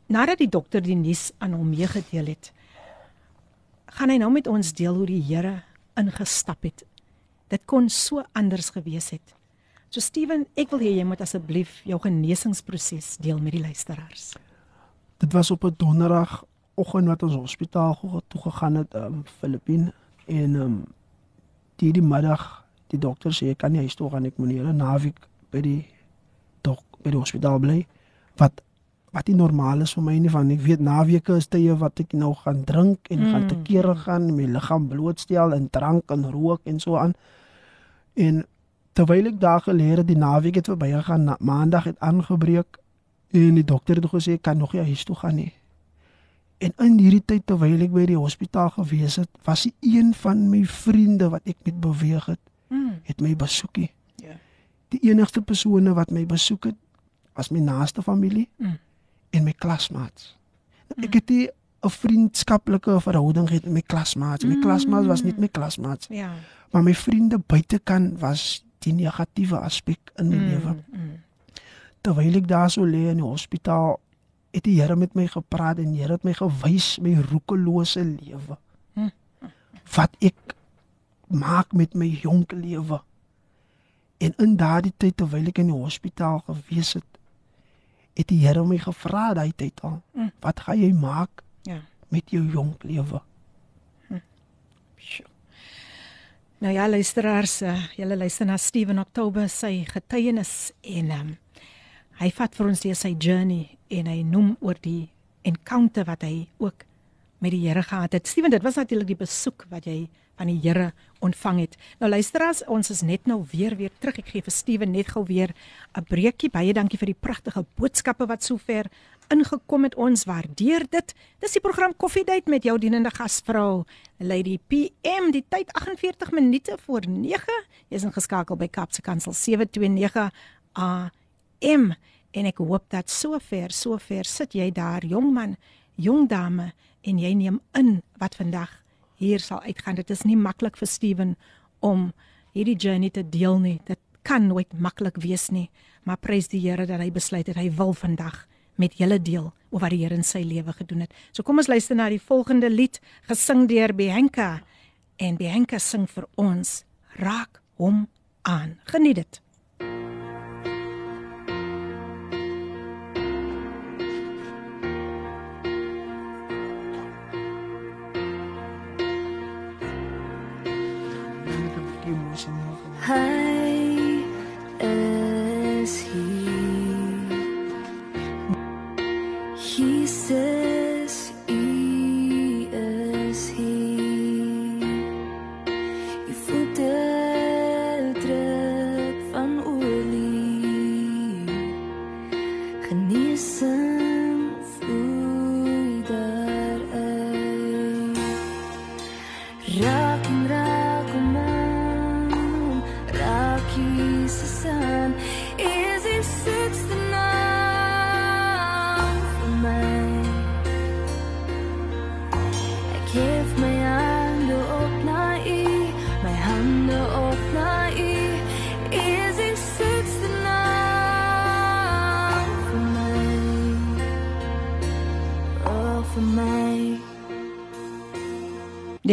nadat die dokter die nuus aan hom meegedeel het. Gaan hy nou met ons deel hoe die Here ingestap het. Dit kon so anders gewees het. So Steven, ek wil hê jy moet asseblief jou genesingsproses deel met die luisteraars. Dit was op 'n donderdag oggend wat ons hospitaal toe gegaan het um Filippine en um die die middag die dokter sê ek kan nie huis toe gaan ek moet hier 'n naweek by die dok by die hospitaal bly wat wat nie normaal is vir my nie van ek weet naweke is tye wat ek nou gaan drink en mm. gaan Mm. te kere gaan my liggaam blootstel in drank en rook en so aan en terwyl ek daar geleer die naweek het verby gegaan na, maandag het aangebreek en die dokter het gesê ek kan nog nie huis toe gaan nie En in hierdie tyd terwyl ek by die hospitaal gewees het, was die een van my vriende wat ek met beweeg het, Mm. het my besoekie. Ja. Die enigste persone wat my besoek het, was my naaste familie Mm. en my klasmaats. Ek het nie 'n vriendskaplike verhouding gehad met my klasmaats. My Mm. klasmaats was nie my klasmaats, Ja. maar my vriende buitekant was die negatiewe aspek in my lewe. mm. Terwyl ek daar so lê in die hospitaal, het die Here met my gepraat en die Here het my gewys my roekelose lewe. Hm. Wat ek maak met my jonk lewe. En in daardie tyd terwyl ek in die hospitaal gewees het, het die Here my gevra daai tyd al, Hm. wat gaan jy maak Ja. met jou jonk lewe? Sjoe. Nou ja, luisteraars, uh, julle luister na Steven Oktober sy getuienis en um, hy vat vir ons deur sy journey en hy noem oor die encounter wat hy ook met die Here gehad het. Steven, dit was natuurlik die besoek wat jy van die Here ontvang het. Nou luisteraars, ons is net nou weer weer terug. Ek gee vir Steven net gou weer 'n breekie. Baie dankie vir die pragtige boodskappe wat sover ingekom het. Ons waardeer dit. Dis die program Koffiedייט met jou dienende gasvrou Lady PM. Die tyd 48 minute voor 9. Jy's ingeskakel by Kapse Kansel 729 AM en ek hoop dat sover sover sit jy daar jong man, jong dame en jy neem in wat vandag hier sal uitgaan. Dit is nie maklik vir Steven om hierdie journey te deel nie. Dit kan nooit maklik wees nie, maar prys die Here dat hy besluit het hy wil vandag met julle deel oor wat die Here in sy lewe gedoen het. So kom ons luister na die volgende lied gesing deur Bianca en Bianca sing vir ons Raak hom aan. Geniet dit. Ek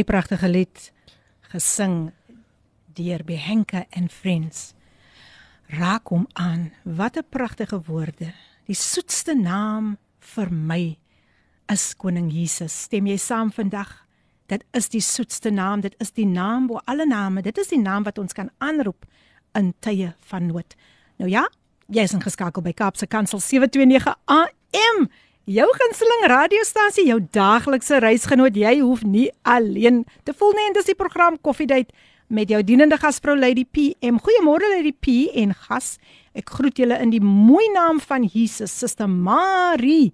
Die pragtige lied gesing deur Bianca and Friends. Raak hom aan. Wat 'n pragtige woorde. Die soetste naam vir my is koning Jesus. Stem jy saam vandag? Dit is die soetste naam, dit is die naam bo alle name. Dit is die naam wat ons kan aanroep in tye van nood. Nou ja, jy is ingeskakel by Kaapse Kansel 729 AM. Jou gunsteling radiostasie, jou daaglikse reisgenoot. Jy hoef nie alleen te voel nie en dis die program Koffiedייט met jou dienende gasvrou Lady PM. Goeiemôre Lady P en gas. Ek groet julle in die mooi naam van Jesus. Suster Marie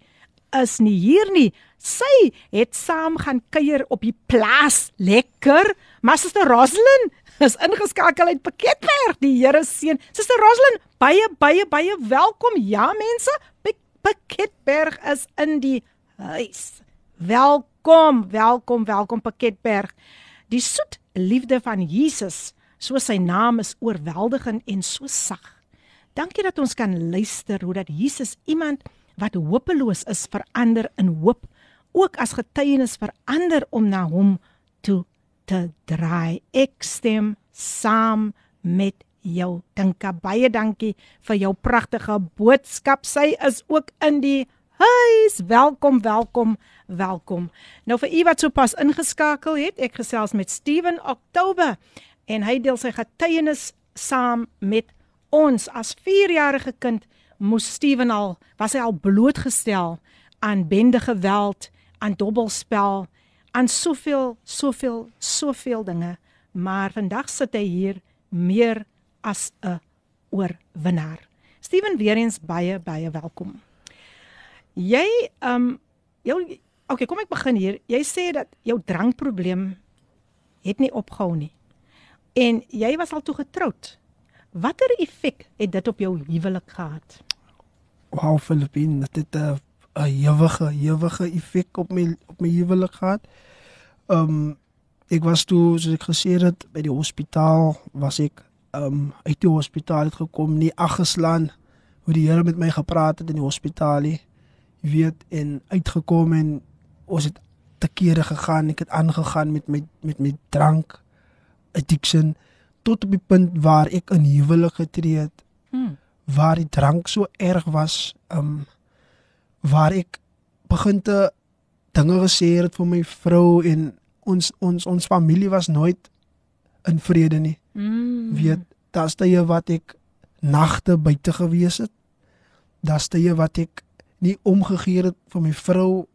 is nie hier nie. Sy het saam gaan kuier op die plaas. Lekker. Maar Suster Roslyn is ingeskakel uit Pakketberg. Die Here seën. Suster Roslyn, baie baie baie welkom. Ja mense, Pakketberg is in die huis. Welkom, welkom, welkom Pakketberg. Die soet liefde van Jesus, so sy naam is oorweldigend en so sag. Dankie dat ons kan luister hoe dat Jesus iemand wat hopeloos is verander in hoop, ook as getuienis verander om na hom toe te draai. Ek stem saam met jou. Dinka baie dankie vir jou pragtige boodskap. Sy is ook in die huis. Welkom, welkom, welkom. Nou vir u wat sopas ingeskakel het, ek gesels met Steven Oktober en hy deel sy getuienis saam met ons as 4-jarige kind moes Steven al was hy al blootgestel aan bende geweld, aan dobbelspel, aan soveel, soveel, soveel dinge, maar vandag sit hy hier meer as 'n oorwinnaar. Steven weer eens baie baie welkom. Jy um jou okay, kom ek begin hier. Jy sê dat jou drankprobleem het nie opgehou nie. En jy was al toe getroud. Watter effek het dit op jou huwelik gehad? Wow, Filippin, dit het 'n 'n ewige, ewige effek op my op my huwelik gehad. Um ek was toe, soos ek gesê het, by die hospitaal was ek um uit die hospitaal het gekom, nie aggeslaan hoe die Here met my gepraat het in die hospitaal nie. Jy weet en uitgekom en ons het te kere gegaan, ek het aangegaan met my met my drank addiction tot op die punt waar ek in huwelik getree het. Hmm. Waar die drank so erg was, um waar ek begin te dinge gesê het vir my vrou en ons ons ons familie was nooit in vrede nie. Mm. Weet, daar's tye wat ek nagte buite gewees het. Daar's tye wat ek nie omgegee het vir my vrou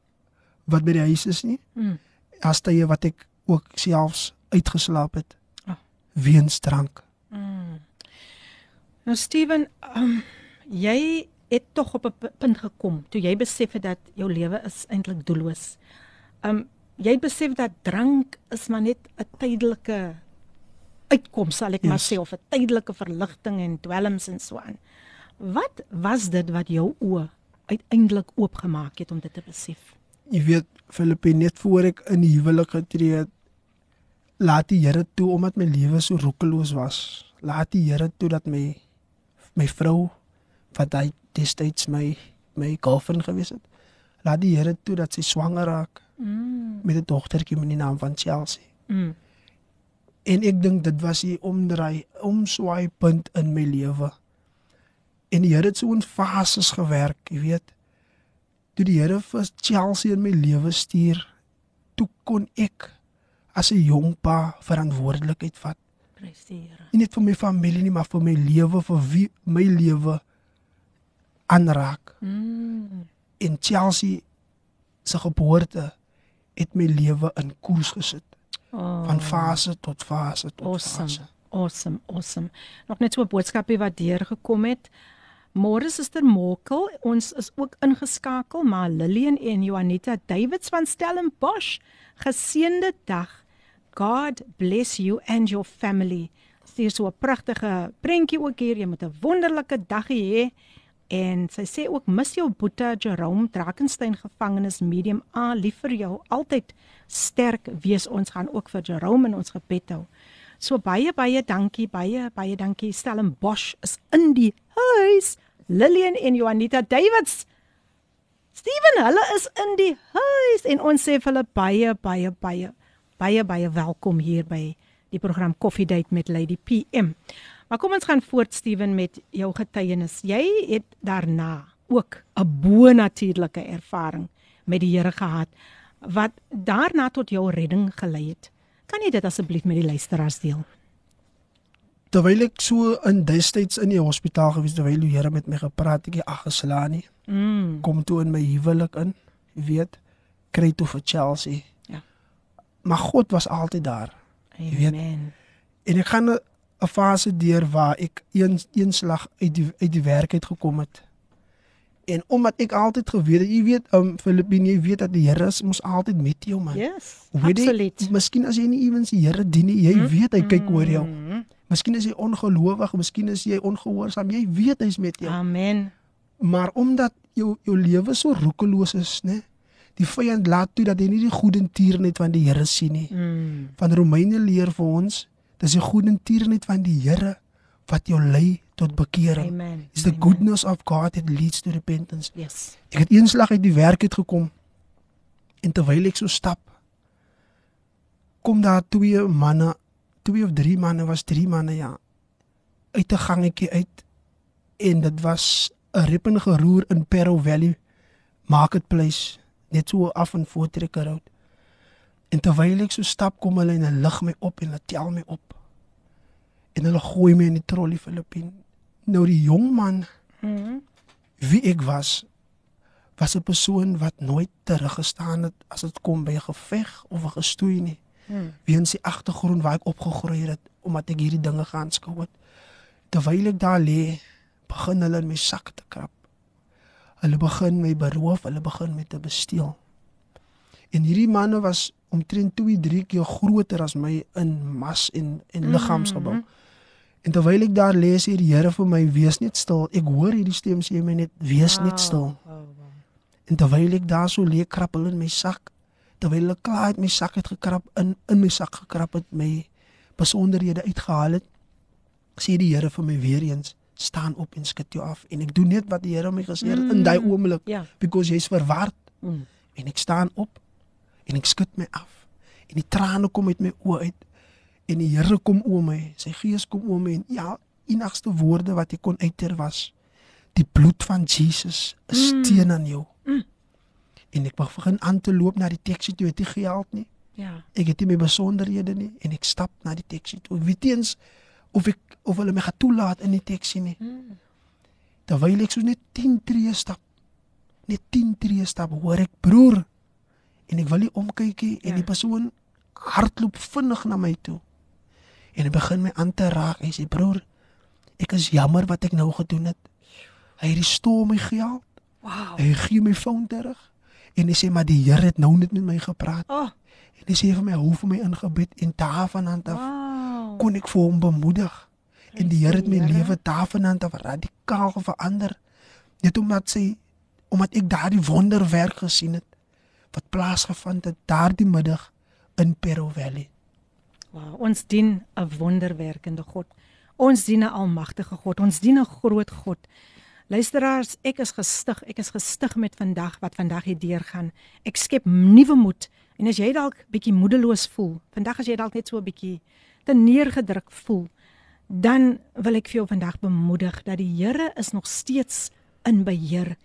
wat by die huis is nie. Mm. Daar's tye wat ek ook selfs uitgeslaap het. Oh. Weens drank. Mm. Nou Steven, um, jy het tog op 'n punt gekom toe jy besef het dat jou lewe is eintlik doelloos. Um jy besef dat drank is maar net 'n tydelike uitkom sal ek yes. maar sê of 'n tydelike verligting en dwelms en so aan. Wat was dit wat jou oë uiteindelik oopgemaak het om dit te besef? Jy weet Filippe net voor ek in die huwelik getree het, laat die Here toe omdat my lewe so roekeloos was. Laat die Here toe dat my my vrou wat hy destyds my my girlfriend gewees het. Laat die Here toe dat sy swanger raak. Mm. Met 'n dogtertjie met die naam van Chelsea. Mm. En ek dink dit was die omdraai, omswaai punt in my lewe. En die Here het so in fases gewerk, jy weet. Toe die Here vir Chelsea in my lewe stuur, toe kon ek as 'n jong pa verantwoordelikheid vat. Prys die Here. Nie net vir my familie nie, maar vir my lewe, vir wie my lewe aanraak. Mm. En Chelsea se geboorte het my lewe in koers gesit. Oh. Van fase tot fase tot awesome. fase. Awesome, awesome. Nog net so 'n boodskapie wat deurgekom het. Môre Suster Mokel, ons is ook ingeskakel, maar Lillian en Juanita Davids van Stellenbosch. Geseënde dag. God bless you and your family. Stuur so 'n pragtige prentjie ook hier. Jy moet 'n wonderlike dag hê. En sy sê ook mis jou boetie Jerome Drakensberg gevangenes medium A lief vir jou altyd sterk wees ons gaan ook vir Jerome in ons gebed hou. So baie baie dankie baie baie dankie Stellenbosch is in die huis. Lillian en Juanita Davids. Steven, hulle is in die huis en ons sê vir hulle baie baie baie baie baie welkom hier by die program Coffee Date met Lady PM. Maar kom ons gaan voort Steven met jou getuienis. Jy het daarna ook 'n bo-natuurlike ervaring met die Here gehad wat daarna tot jou redding gelei het. Kan jy dit asseblief met die luisteraars deel? Terwyl ek so in destyds in die hospitaal gewees terwyl die Here met my gepraat het, ek ag geslaan nie. Mm. Kom toe in my huwelik in, jy weet, kry toe vir Chelsea. Ja. Maar God was altyd daar. Jy weet, Amen. En ek gaan 'n fase deur waar ek een eenslag uit die uit die werk uit gekom het. En omdat ek altyd geweet het, jy weet, um Filippine, jy weet dat die Here is ons altyd met jou man. Yes. Weet jy, Absoluut. Miskien as jy nie ewens die Here dien nie, jy weet hy kyk oor jou. Mm. Miskien is jy ongelowig, miskien is jy ongehoorsaam, jy weet hy's met jou. Amen. Maar omdat jou jou lewe so roekeloos is, né? Die vyand laat toe dat jy nie die goeie tierenheid van die Here sien nie. Mm. Van Romeine leer vir ons, dis die goeie tierenheid van die Here wat jou lei tot bekering. Amen. It's the Amen. goodness of God that leads to repentance. Yes. Ek het eenslag uit die werk uit gekom en terwyl ek so stap kom daar twee manne, twee of drie manne was drie manne ja uit 'n gangetjie uit en dit was 'n rippende geroer in Perro Valley Marketplace net so af en voor trekker uit. En terwyl ek so stap kom hulle en hulle lig my op en hulle tel my op. En hulle gooi my in die trolley Filippin. Nou die jong man Mm. wie ek was was 'n persoon wat nooit teruggestaan het as dit kom by 'n geveg of 'n gestoei nie. Mm. Weens die agtergrond waar ek opgegroei het omdat ek hierdie dinge gaan skou het. Terwyl ek daar lê, begin hulle in my sak te krap. Hulle begin my beroof, hulle begin met te besteel. En hierdie manne was omtrent 2, 3 keer groter as my in mas en en liggaamsgebou. Mhm. En terwyl ek daar lê, sê die Here vir my: "Wees net stil." Ek hoor hierdie stem sê my net: "Wees net stil." Wow, wow, wow. En terwyl ek daar so lê hulle in my sak, terwyl hulle klaar het my sak het gekrap in in my sak gekrap het my besonderhede uitgehaal het, sê die Here vir my weer eens: "Staan op en skud jou af." En ek doen net wat die Here my gesê het in daai oomblik, Ja. because jy's verward. Mm. En ek staan op en ek skud my af. En die trane kom uit my oë uit. En die Here kom oor my. Sy gees kom oor my en ja, enigste woorde wat ek kon uiter was: Die bloed van Jesus is Mm. teen aan jou. Mm. En ek begin aan te loop na die taxi toe, het nie geld nie. Ja. Ek het nie my besonderhede nie en ek stap na die taxi toe. Ek weet eens of ek of hulle my gaan toelaat in die taxi nie. Mm. Terwyl ek so net 10 tree stap, net 10 tree stap, hoor ek broer en ek wil nie omkyk nie en Ja. die persoon hardloop vinnig na my toe. En hy begin my aan te raak. Hy sê broer, ek is jammer wat ek nou gedoen het. Hy restore my geld. Wow. Hy gee my foon terug. En hy sê maar die Here het nou net met my gepraat. Oh, En hy sê vir my hou vir my in gebed en daarvan af wow. kon ek vir hom bemoedig. En die Here het my die lewe daarvan af radikaal verander. Net omdat sy omdat ek daardie wonderwerk gesien het wat plaasgevind het daardie middag in Perro Valley. Wow, ons dien 'n wonderwerkende God. Ons dien 'n almagtige God. Ons dien 'n groot God. Luisteraars, ek is gestig. Ek is gestig met vandag wat vandag hier deurgaan. Ek skep nuwe moed. En as jy dalk bietjie moedeloos voel, vandag as jy dalk net so 'n bietjie te neergedruk voel, dan wil ek vir jou vandag bemoedig dat die Here is nog steeds in beheer.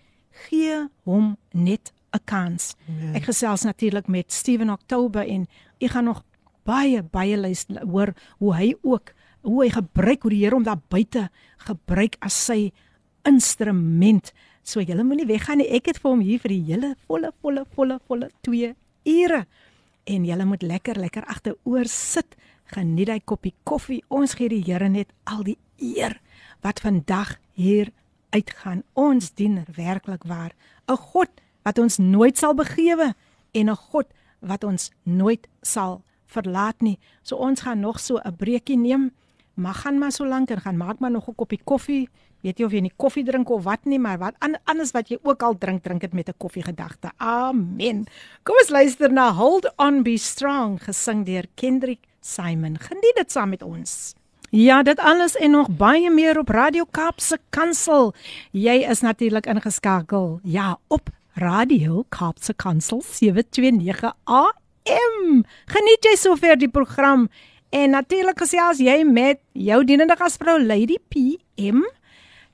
Gee hom net 'n kans. Amen. Ek gesels natuurlik met Steven Oktober en ek gaan nog baie baie luister hoor hoe hy ook hoe hy gebruik hoe die Here hom daar buite gebruik as sy instrument. So julle moenie weggaan nie. Ek het vir hom hier vir die hele volle volle volle volle 2 ure. En julle moet lekker lekker agteroor sit. Geniet hy koppie koffie. Ons gee die Here net al die eer wat vandag hier uitgaan. Ons dien werklik waar 'n God wat ons nooit sal begewe en 'n God wat ons nooit sal verlaat nie. So ons gaan nog so 'n breekie neem. Maar gaan maar so lank en gaan maak maar nog 'n koppie koffie. Weet jy of jy nie koffie drink of wat nie, maar wat an- anders wat jy ook al drink, drink dit met 'n koffiegedagte. Amen. Kom ons luister na Hold On Be Strong gesing deur Kendrick Simon. Geniet dit saam met ons. Ja, dit alles en nog baie meer op Radio Kaapse Kansel. Jy is natuurlik ingeskakel. Ja, op Radio Kaapse Kansel 729 AM. Geniet jy sover die program en natuurlik gesels jy met jou dienende gasvrou Lady PM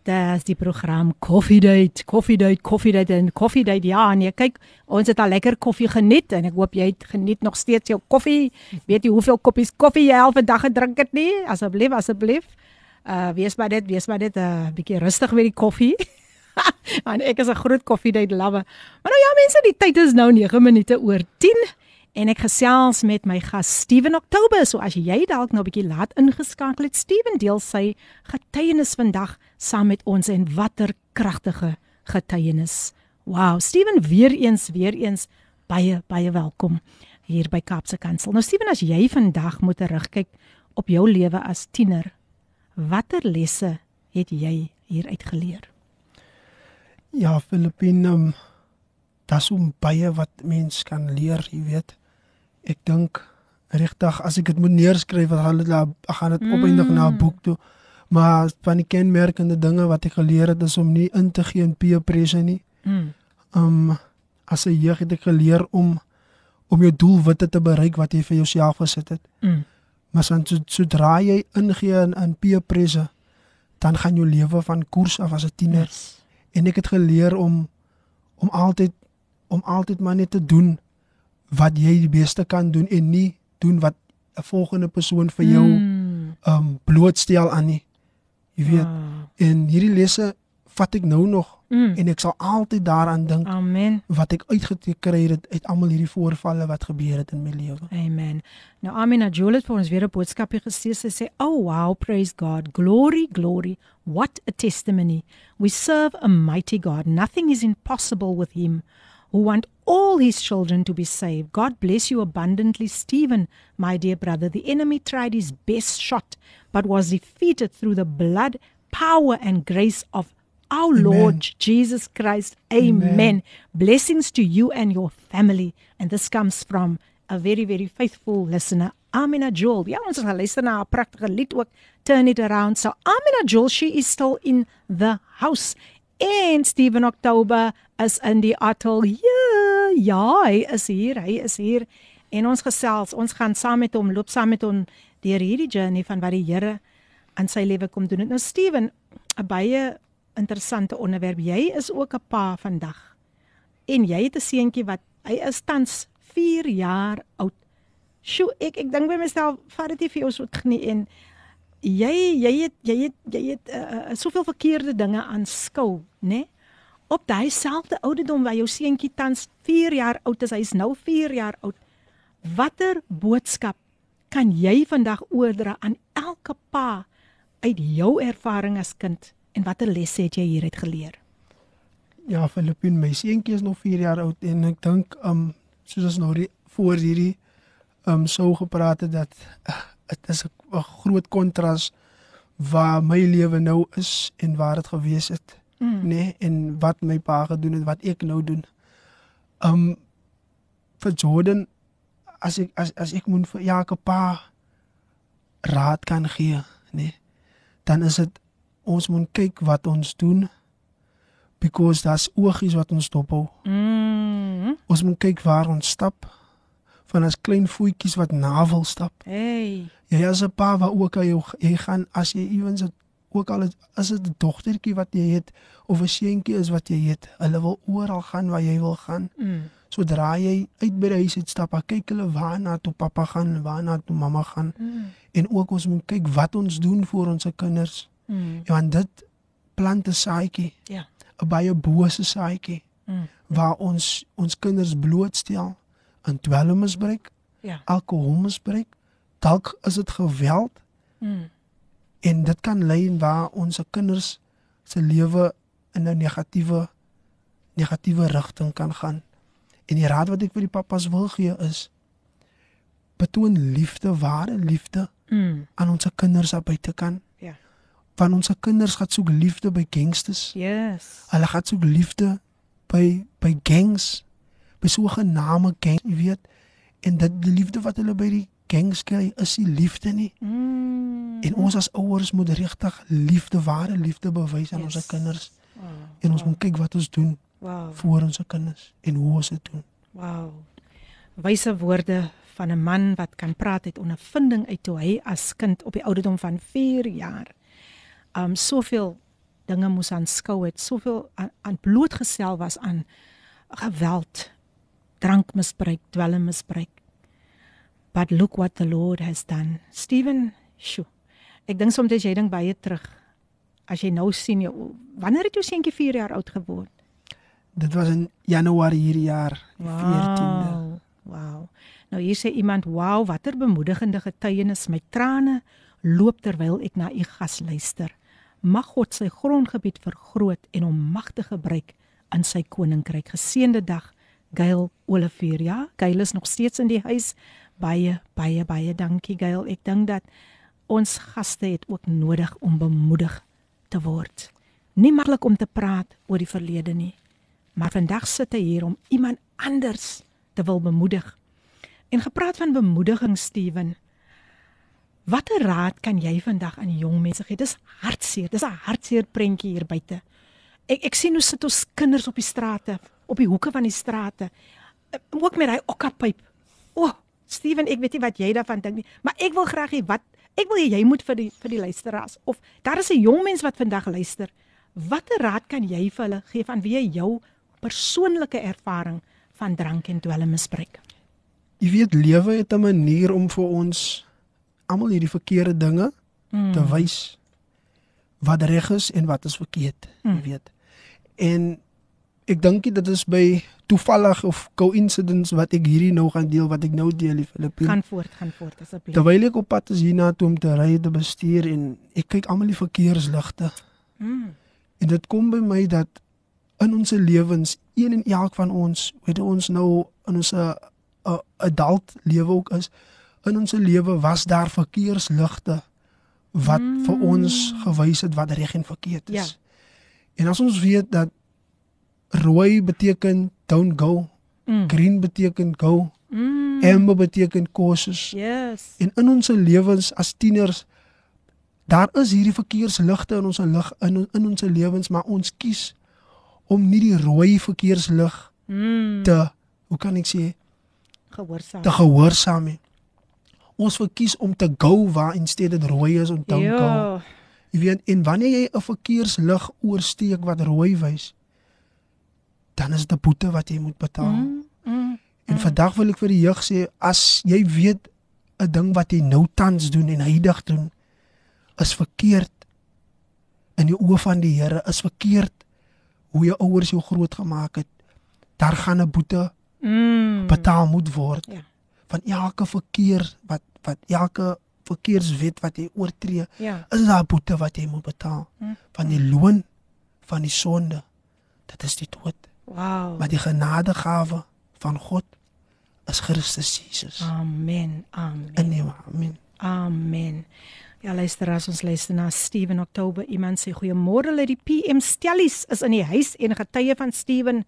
Dis die program Coffee Date, Coffee Date, Coffee Date en Coffee Date. Ja, nee, kyk, ons het al lekker koffie geniet en ek hoop jy het geniet nog steeds jou koffie. Weet jy hoeveel koppies koffie jy al vandag gedrink het nie? Asseblief, asseblief. Uh wees maar dit, wees maar dit 'n uh, bietjie rustig met die koffie. Want ek is 'n groot Coffee Date lover. Maar nou ja, mense, die tyd is nou 9 minute oor 10 en ek gesels met my gas Steven Oktober. So as jy dalk nou 'n bietjie laat ingeskakel het, Steven deel sy getuienis vandag saam met ons en watter kragtige getuienis. Wow, Steven weer eens weer eens baie baie welkom hier by Kaapse Kansel. Nou Steven, as jy vandag moet terugkyk op jou lewe as tiener, watter lesse het jy hier uitgeleer? Ja, Filippine, um, daar's so baie wat mens kan leer, jy weet. Ek dink regtig as ek dit moet neerskryf, dan gaan dit gaan dit mm. opeindig na 'n boek toe. Maar van die kenmerkende dinge wat ek geleer het is om nie in te gee in peer pressure nie. Mm. Um as 'n jeug het ek geleer om om jou doelwitte te bereik wat jy vir jouself gesit het. Mm. Maar so, sodra jy ingee in, in peer pressure, dan gaan jou lewe van koers af as 'n tiener. Yes. En ek het geleer om om altyd om altyd maar net te doen wat jy die beste kan doen en nie doen wat 'n volgende persoon vir jou mm. um blootstel aan nie. Jy weet, ah. en hierdie lesse vat ek nou nog mm. en ek sal altyd daaraan dink. Amen. Wat ek uitgeteken het uit almal hierdie voorvalle wat gebeur het in my lewe. Amen. Nou Amina Juliet vir ons weer 'n boodskapie gestuur. Sy sê, "Oh wow, praise God. Glory, glory. What a testimony. We serve a mighty God. Nothing is impossible with him." who want all his children to be saved. God bless you abundantly, Stephen, my dear brother. The enemy tried his best shot, but was defeated through the blood, power, and grace of our Amen. Lord Jesus Christ. Amen. Amen. Blessings to you and your family. And this comes from a very, very faithful listener, Amina Joel. Ja, ons gaan luister na 'n pragtige lied ook, Turn It Around. So Amina Joel, she is still in the house. En Steven Oktober is in die atelier. Ja, hy is hier, hy is hier. En ons gesels, ons gaan saam met hom loop saam met hom deur hierdie journey van wat die Here aan sy lewe kom doen. Nou Steven, 'n baie interessante onderwerp. Jy is ook 'n pa vandag. En jy het 'n seentjie wat hy is tans 4 jaar oud. Sjoe, ek ek dink by myself, vat dit nie vir jou so nie en jy jy het jy het jy het uh, soveel verkeerde dinge aanskou, né? Op daai selfde ouderdom waar jou seentjie tans 4 jaar oud is, hy is nou 4 jaar oud. Watter boodskap kan jy vandag oordra aan elke pa uit jou ervaring as kind en watter lesse het jy hieruit geleer? Ja, Filippin, my seentjie is nog 4 jaar oud en ek dink um soos ons nou die, voor hierdie um sou gepraat het dat uh, dit is 'n groot kontras waar my lewe nou is en waar dit gewees het. Mm. Nê, nee, en wat my pa gedoen het, wat ek nou doen. Um vir Jordan as ek as as ek moet vir Jakob pa raad kan gee, nê. Nee, dan is dit ons moet kyk wat ons doen because daar's oogies wat ons dophou. Mm. Ons moet kyk waar ons stap van as klein voetjies wat navel stap. Hey. Jy is 'n pa wat ook al jy, jy gaan as jy ewens het ook al is dit 'n dogtertjie wat jy het of 'n seentjie is wat jy het, hulle wil oral gaan waar jy wil gaan. Mm. Sodra jy uit by die huis uit stap, kyk hulle waar na toe pappa gaan, waar na toe mamma gaan. Mm. En ook ons moet kyk wat ons doen vir ons kinders. Mm. Ja, en dit plant 'n saadjie. Ja. 'n Baie bose saadjie. Mm. Waar ons ons kinders blootstel aan dwelmmisbruik, ja. alkoholmisbruik, dalk is dit geweld. Mm. En dit kan lei waar ons kinders se lewe in 'n negatiewe negatiewe rigting kan gaan. En die raad wat ek vir die pappas wil gee is betoon liefde, ware liefde mm. aan ons kinders op buitekant. Ja. Want ons kinders gaan soek liefde by gangsters. Yes. Hulle gaan soek liefde by by gangs by so 'n gename gang, jy weet, en dit die liefde wat hulle by die gangs kry, is nie liefde nie. Mm. En ons as ouers moet regtig liefde, ware liefde bewys aan yes. ons kinders. Wow. En ons wow. moet kyk wat ons doen wow. vir ons kinders en hoe ons dit doen. Wow. Wyse woorde van 'n man wat kan praat het ondervinding uit toe hy as kind op die ouderdom van 4 jaar um soveel dinge moes aanskou het, soveel aan, aan blootgestel was aan geweld, drankmisbruik, dwelmmisbruik. But look what the Lord has done. Steven, sjo. Ek dink soms jy dink baie terug. As jy nou sien jy wanneer het jou seentjie 4 jaar oud geword? Dit was in Januarie hierdie jaar, die Wow. 14de. Wow. Nou hier sê iemand, "Wow, watter bemoedigende getuienis. My trane loop terwyl ek na u gas luister. Mag God sy grondgebied vergroot en hom magtig gebruik in sy koninkryk. Geseënde dag, Gail Olivier. Ja, Gail is nog steeds in die huis. Baie baie baie dankie Gail. Ek dink dat ons gaste het ook nodig om bemoedig te word. Nie maklik om te praat oor die verlede nie, maar vandag sit hy hier om iemand anders te wil bemoedig. En gepraat van bemoediging, Steven. Watter raad kan jy vandag aan jong mense gee? Dis hartseer. Dis 'n hartseer prentjie hier buite. Ek ek sien hoe sit ons kinders op die strate, op die hoeke van die strate. Eh, Ook met daai okkapyp. O, oh, Steven, ek weet nie wat jy daarvan dink nie, maar ek wil graag hê wat ek wil hê jy moet vir die vir die luisteraars of daar is 'n jong mens wat vandag luister. Watter raad kan jy vir hulle gee van wie jou persoonlike ervaring van drank en dwelmmisbruik? Jy weet lewe het 'n manier om vir ons almal hierdie verkeerde dinge mm. te wys wat reg is en wat is verkeerd, mm. jy weet. En ek dink dit is by toevallig of coincidence wat ek hierdie nou gaan deel wat ek nou deel die Filippine. Gaan voort, gaan voort asseblief. Terwyl ek op pad is hiernatoe om te ry te bestuur en ek kyk almal die verkeersligte. Mm. En dit kom by my dat in ons lewens, een en elk van ons, weet ons nou in ons 'n adult lewe ook is, in ons lewe was daar verkeersligte wat mm. vir ons gewys het wat reg en verkeerd is. Ja. En as ons weet dat rooi beteken don't go, Mm. green beteken go, Mm. amber beteken cautious. Yes. En in ons lewens as tieners daar is hierdie verkeersligte in ons lig in in ons lewens, maar ons kies om nie die rooi verkeerslig Mm. te hoe kan ek sê Gehoorsaam. te gehoorsaam nie. Ons verkies om te go waar instead dit rooi is om don't go. Jy weet en wanneer jy 'n verkeerslig oorsteek wat rooi wys, dan is dit 'n boete wat jy moet betaal. Mm. Mm. En vandag wil ek vir die jeug sê as jy weet 'n ding wat jy nou tans doen en heidig doen is verkeerd in die oë van die Here is verkeerd hoe jou ouers jou grootgemaak het. Daar gaan 'n boete Mm. betaal moet word. Ja. Van elke verkeer wat wat elke verkeerswet wat jy oortree, Ja. is daar 'n boete wat jy moet betaal. Mm. Van die loon van die sonde. Dit is die dood. Wow. Maar die genadegawe van God is Christus Jesus. Amen. Amen. En nee, amen. Amen. Ja, luister as ons luister na Steven Oktober. Iemand sê goeiemôre, lê die PM Stellies is in die huis en getuie van Steven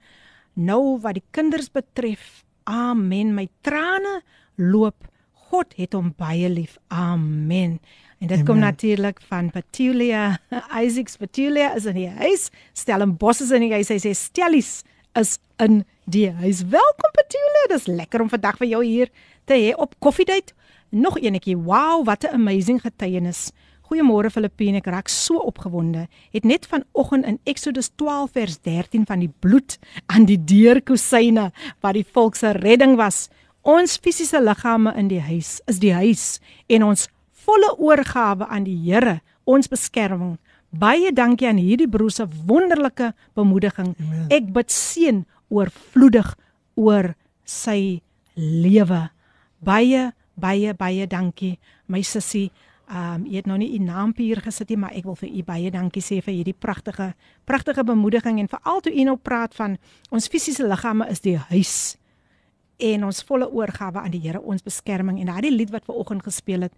nou wat die kinders betref. Amen. My trane loop. God het hom baie lief. Amen. En dit kom Amen. natuurlik van Petulia. Isaacs Petulia is in die huis. Stellenbosch is in die huis. Hy sê Stellies is in die huis. Welkom Petulia. Dis lekker om vandag vir jou hier te hê op Koffiedייט. Nog eenetjie. Wow, wat 'n amazing getuienis. Goeiemôre Filippine, ek raak so opgewonde. Het net vanoggend in Exodus 12 vers 13 van die bloed aan die deurkusyne wat die volk se redding was. Ons fisiese liggame in die huis is die huis en ons volle oorgawe aan die Here, ons beskerming. Baie dankie aan hierdie broer se wonderlike bemoediging. Amen. Ek bid seën oorvloedig oor sy lewe. Baie baie baie dankie my sussie. Ehm um, jy het nou nie u naampie hier gesit nie, maar ek wil vir u baie dankie sê vir hierdie pragtige pragtige bemoediging en veral toe u nou praat van ons fisiese liggame is die huis en ons volle oorgawe aan die Here, ons beskerming en daardie lied wat ver oggend gespeel het.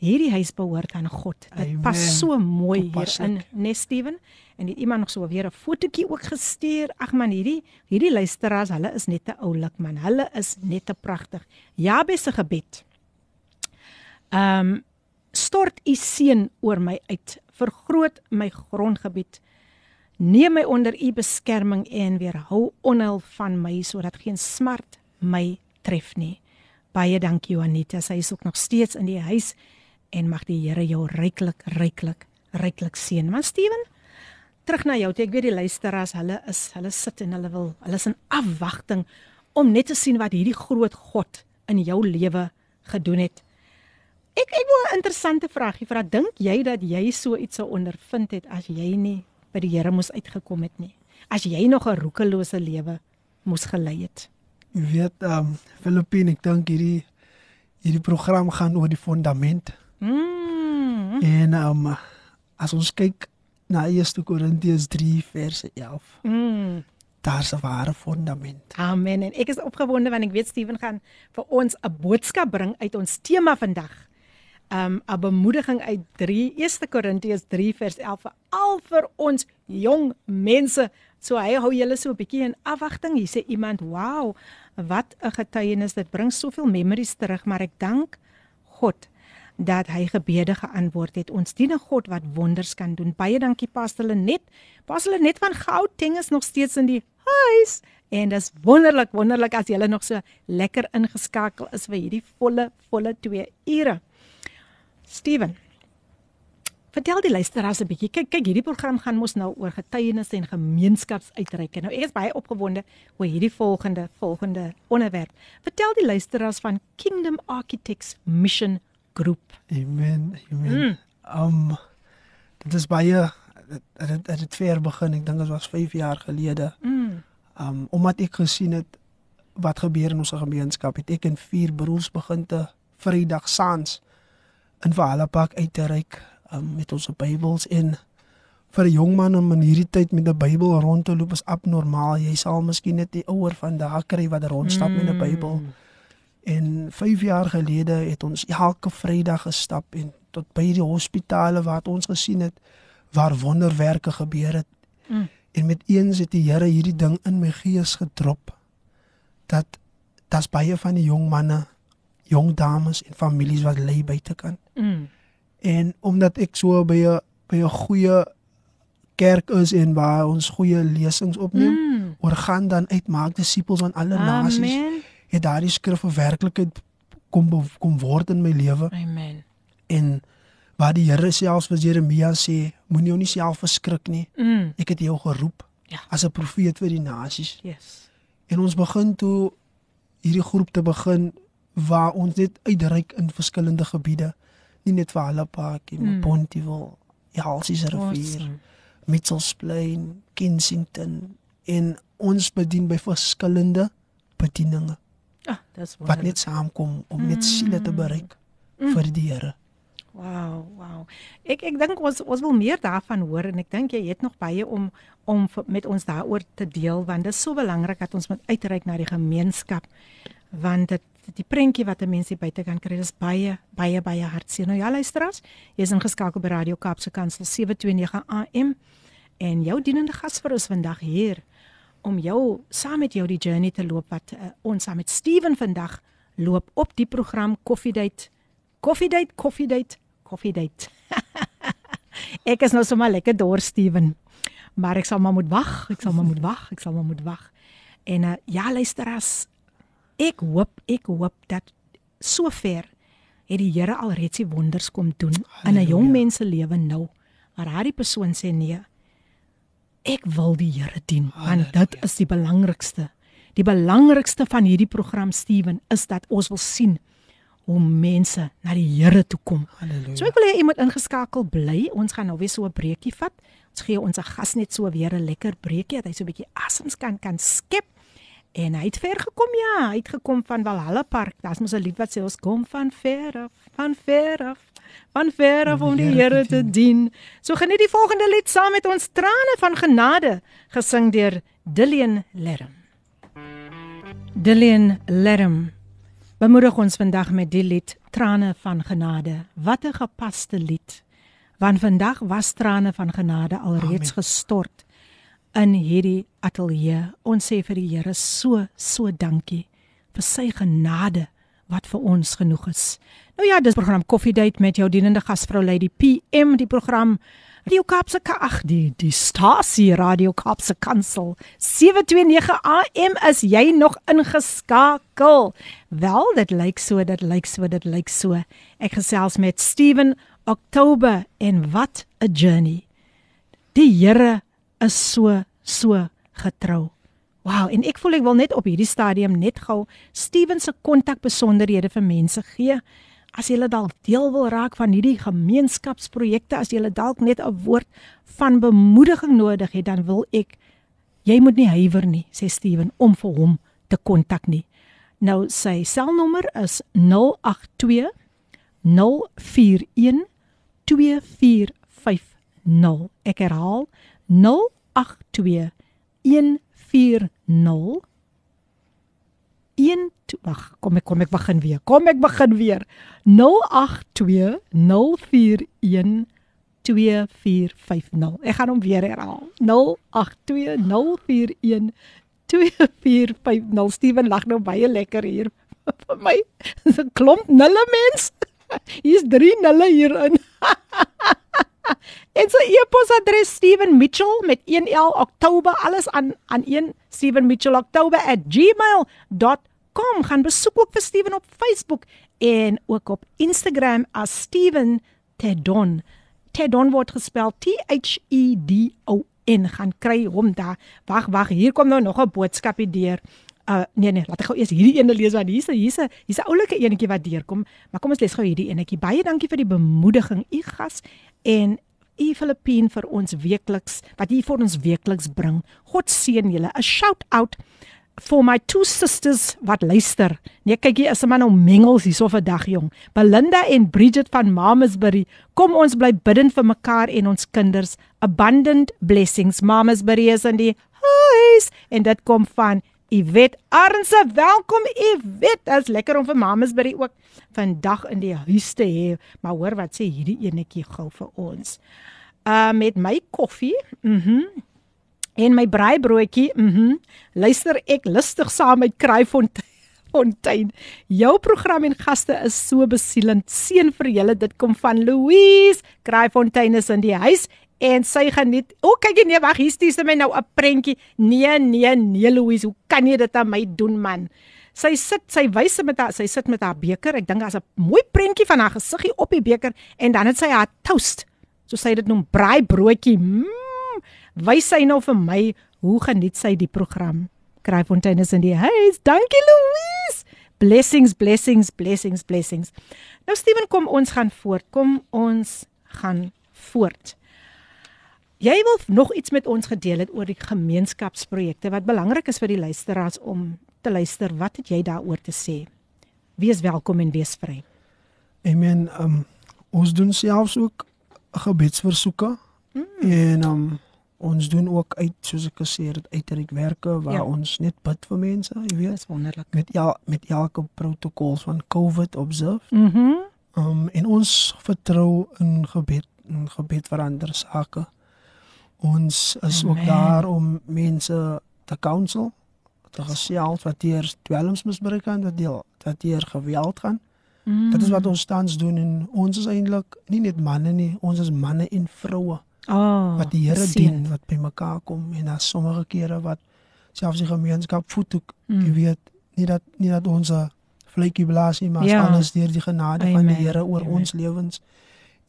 Hierdie huis behoort aan God. Dit Amen. pas so mooi hierin, Toepaslik. né Steven? En het iemand nog so weer 'n fotootjie ook gestuur. Ag man, hierdie hierdie luisteraars, hulle is net te oulik man. Hulle is net te pragtig. Jabes se gebed. Ehm um, stort u seën oor my uit. Vergroot my grondgebied. Neem my onder u beskerming en weerhou onheil van my sodat geen smart my tref nie. Baie dankie Juanita. Sy is ook nog steeds in die huis en mag die Here jou ryklik ryklik ryklik seën. Maar Steven, terug na jou. Ek weet die luisteraars, hulle is hulle sit en hulle wil hulle is in afwagting om net te sien wat hierdie groot God in jou lewe gedoen het. Ek ek wil 'n interessante vraagie vra. Dink jy dat jy so iets sou ondervind het as jy nie by die Here moes uitgekom het nie? As jy nog 'n roekelose lewe moes gelei het? Jy weet, ehm um, Filippine, ek dink hierdie hierdie program gaan oor die fondament. Mm. En ehm um, as ons kyk na 1 Korintiërs 3 vers 11. Mm. Daar's 'n ware fondament. Amen. En ek is opgewonde want ek weet Steven gaan vir ons 'n boodskap bring uit ons tema vandag. Um 'n bemoediging uit 3 1 Korintiërs 3 vers 11 vir al vir ons jong mense. So hy hou julle so 'n bietjie in afwagting. Hier sê iemand, "Wow, wat 'n getuienis. Dit bring soveel memories terug, maar ek dank God dat hy gebede geantwoord het. Ons dien 'n God wat wonders kan doen. Baie dankie Pastor Lenet. Pastor Lenet van Gauteng is nog steeds in die huis en dis wonderlik, wonderlik as jy nog so lekker ingeskakel is vir hierdie volle volle 2 ure. Steven. Vertel die luisteraars 'n bietjie. Kyk, kyk, hierdie program gaan mos nou oor getuienisse en gemeenskapsuitreike. Nou ek is baie opgewonde oor hierdie volgende volgende onderwerp. Vertel die luisteraars van Kingdom Architects Mission Group. Amen. Amen. Mm. Um dit is baie dit het, het, het ver begin. Ek dink dit was 5 jaar gelede. Mm. Um omdat ek gesien het wat gebeur in ons gemeenskap, het ek en vier broers begin te Vrydag saans in Valapak uit te reik um, met ons Bybels en vir 'n jong man om in hierdie tyd met 'n Bybel rond te loop is abnormaal. Jy sal miskien net die ouer van daag kry wat rondstap mm. met 'n Bybel. En 5 jaar gelede het ons elke Vrydag gestap en tot by die hospitale waar ons gesien het waar wonderwerke gebeur het. Mm. En met eens het die Here hierdie ding in my gees gedrop dat daar's baie van die jong manne, jong dames en families wat lê buitekant. Mm. En omdat ek so by 'n by 'n goeie kerk is en waar ons goeie lesings opneem, Mm. oor gaan dan uitmaak disippels aan alle nasies. Amen. Het daardie skrif 'n werklikheid kom kom word in my lewe Amen. en waar die Here selfs vir Jeremia sê, moenie jou nie self verskrik nie. Mm. Ek het jou geroep Ja. as 'n profeet vir die nasies. Yes. En ons begin toe hierdie groep te begin waar ons net uitreik in verskillende gebiede, nie net vir hulle parkie, maar Mm. Pontyville, Halsies rivier, Awesome. Mitchells Plain, Kensington en ons bedien by verskillende bedieninge Dis wat net saamkom om net siele te bereik Mm. vir die Here. Wow, wow. Ek ek dink ons ons wil meer daarvan hoor en ek dink jy het nog baie om om met ons daaroor te deel want dit is so belangrik dat ons moet uitreik na die gemeenskap want dit die prentjie wat 'n mens hier buite kan kry is baie baie baie hartseer. Nou ja luisteraars, jy's ingeskakel by Radio Kaapse Kansel 729 AM en jou dienende gas vir ons vandag hier om jou saam met jou die journey te loop wat uh, ons saam met Steven vandag loop op die program Coffee Date Coffee Date Coffee Date Coffee Date. ek is nou sommer lekker dor Steven. Maar ek sal maar moet wag, ek sal maar moet wag, ek sal maar moet wag. En uh, ja luisteraars, ek hoop ek hoop dat sover het die Here alreeds die wonders kom doen in 'n jong mens se lewe nou. Maar daardie persoon sê nee. Ek wil die Here dien want dit is die belangrikste. Die belangrikste van hierdie program Steven is dat ons wil sien hoe mense na die Here toe kom. Halleluja. So ek wil hê jy moet ingeskakel bly. Ons gaan nou weer so 'n breekie vat. Ons gee ons gas net so weer 'n lekker breekie dat hy so 'n bietjie asems kan kan skep. En hy het ver gekom ja, hy het gekom van Valhalla Park. Daar's mos 'n lied wat sê ons kom van ver af, van ver af, van ver af om die Here te dien. So geniet die volgende lied saam met ons trane van genade gesing deur Dillian Lerm. Dillian Lerm bemoedig ons vandag met die lied Trane van Genade. Wat 'n gepaste lied. Want vandag was trane van genade alreeds gestort in hierdie ateljee. Ons sê vir die Here so so dankie vir sy genade wat vir ons genoeg is. Nou ja, dis program Coffee Date met jou dienende gasvrou Lady PM, die program Radio Kaapse ag die die stasie Radio Kaapse Kansel 729 AM is jy nog ingeskakel. Wel, dit lyk so, dit lyk so, dit lyk so. Ek gesels met Steven Oktober en wat 'n journey. Die Here is so so getrou. Wow, en ek voel ek wil net op hierdie stadium net gou Steven se kontakbesonderhede vir mense gee. As jy dalk deel wil raak van hierdie gemeenskapsprojekte, as jy dalk net 'n woord van bemoediging nodig het, dan wil ek jy moet nie huiwer nie, sê Steven, om vir hom te kontak nie. Nou sy selnommer is 082 041 2450. Ek herhaal 082 140 1 wag kom ek kom ek begin weer kom ek begin weer. 082 041 2450 ek gaan hom weer herhaal. 082 041 2450 Steven lag nou baie lekker hier vir my. Is 'n klomp nulle mens. Hier's drie nulle hierin en sy e-posadres Steven Mitchell met 1L Oktober alles aan aan 1 Steven Mitchell Oktober@gmail.com gaan besoek ook vir Steven op Facebook en ook op Instagram as Steven Tedon. Tedon word gespel T H E D O N. Gaan kry hom daar. Wag, wag, hier kom nou nog 'n boodskapie deur. Uh nee nee, laat ek gou eers hierdie ene lees want hier's hier's 'n hier's 'n oulike enetjie wat deurkom. Maar kom ons lees gou hierdie enetjie. Baie dankie vir die bemoediging, u gas en u Filippien vir ons weekliks wat u vir ons weekliks bring. God seën julle. 'n Shout out for my two sisters wat luister. Nee, kyk hier is 'n man om mengels hierso vir dag jong. Belinda en Bridget van Mamasbury. Kom ons bly bidden vir mekaar en ons kinders. Abundant blessings. Mamasbury is in die huis en dit kom van Iwet Arnse. Welkom Iwet. Dit is lekker om vir Mamasbury ook vandag in die huis te hê. Maar hoor wat sê hierdie enetjie gou vir ons. Uh met my koffie. Mhm. Mm en my braaibroodjie. Mhm. Mm Luister ek lustig saam met Kraaifontein. Jou program en gaste is so besielend. Seën vir julle. Dit kom van Louise. Kraaifontein is in die huis en sy geniet. O, kyk nee, wag, hier stuur sy my nou 'n prentjie. Nee, nee, nee Louise, hoe kan jy dit aan my doen man? Sy sit, sy wys met haar, sy sit met haar beker. Ek dink daar's 'n mooi prentjie van haar gesiggie op die beker en dan het sy haar toast. So sy dit noem braaibroodjie. Mm, wys sy nou vir my hoe geniet sy die program. Kraaifontein is in die huis. Dankie Louise. Blessings, blessings, blessings, blessings. Nou Steven, kom ons gaan voort. Kom ons gaan voort. Jy wil nog iets met ons gedeel het oor die gemeenskapsprojekte wat belangrik is vir die luisteraars om te luister. Wat het jy daaroor te sê? Wees welkom en wees vry. Amen. Um ons doen selfs ook gebedsversoeke. Mm. En um ons doen ook uit soos ek gesê het uitreikwerke waar ja. ons net bid vir mense, jy weet. Dis wonderlik. Met ja met elke protokol van COVID observe. Mhm. Mm um en ons vertrou in gebed, in gebed verander sake. Ons is Amen. ook daar om mense te counsel te gesels wat deur dwelmsmisbruik gaan, dat deel dat deur geweld gaan. Mm. Dit is wat ons tans doen en ons is eintlik nie net manne nie, ons is manne en vroue. Oh, wat die Here dien wat by mekaar kom en daar sommige kere wat selfs die gemeenskap voet ook, mm. jy weet, nie dat nie dat ons vletjie blaas nie, maar ja. alles deur die genade Amen. van die Here oor Amen. ons lewens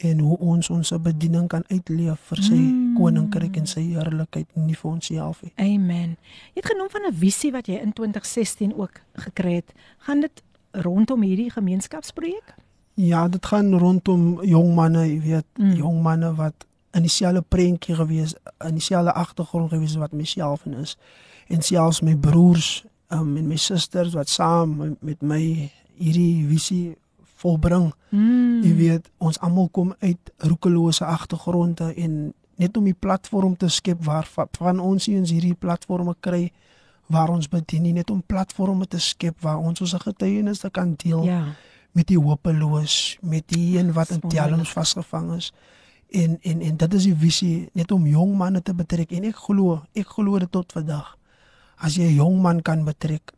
en hoe ons ons bediening kan uitleef vir sy mm. koninkryk en sy heerlikheid nie vir ons self nie. Amen. Jy het genoem van 'n visie wat jy in 2016 ook gekry het. Gaan dit rondom hierdie gemeenskapsprojek? Ja, dit gaan rondom jong manne, jy weet, mm. jong manne wat in dieselfde prentjie gewees, in dieselfde agtergrond gewees wat myself en is. En selfs my broers um, en my susters wat saam met my hierdie visie volbring. Mm. Jy weet, ons almal kom uit roekelose agtergronde en net om die platform te skep waar van ons ons hierdie platforms kry waar ons bedien nie net om platforms te skep waar ons ons getuienis kan deel ja. met die hopeloos, met die een wat in dwelms vasgevang is. En en en dit is die visie net om jong manne te betrek en ek glo, ek glo dit tot vandag. As jy 'n jong man kan betrek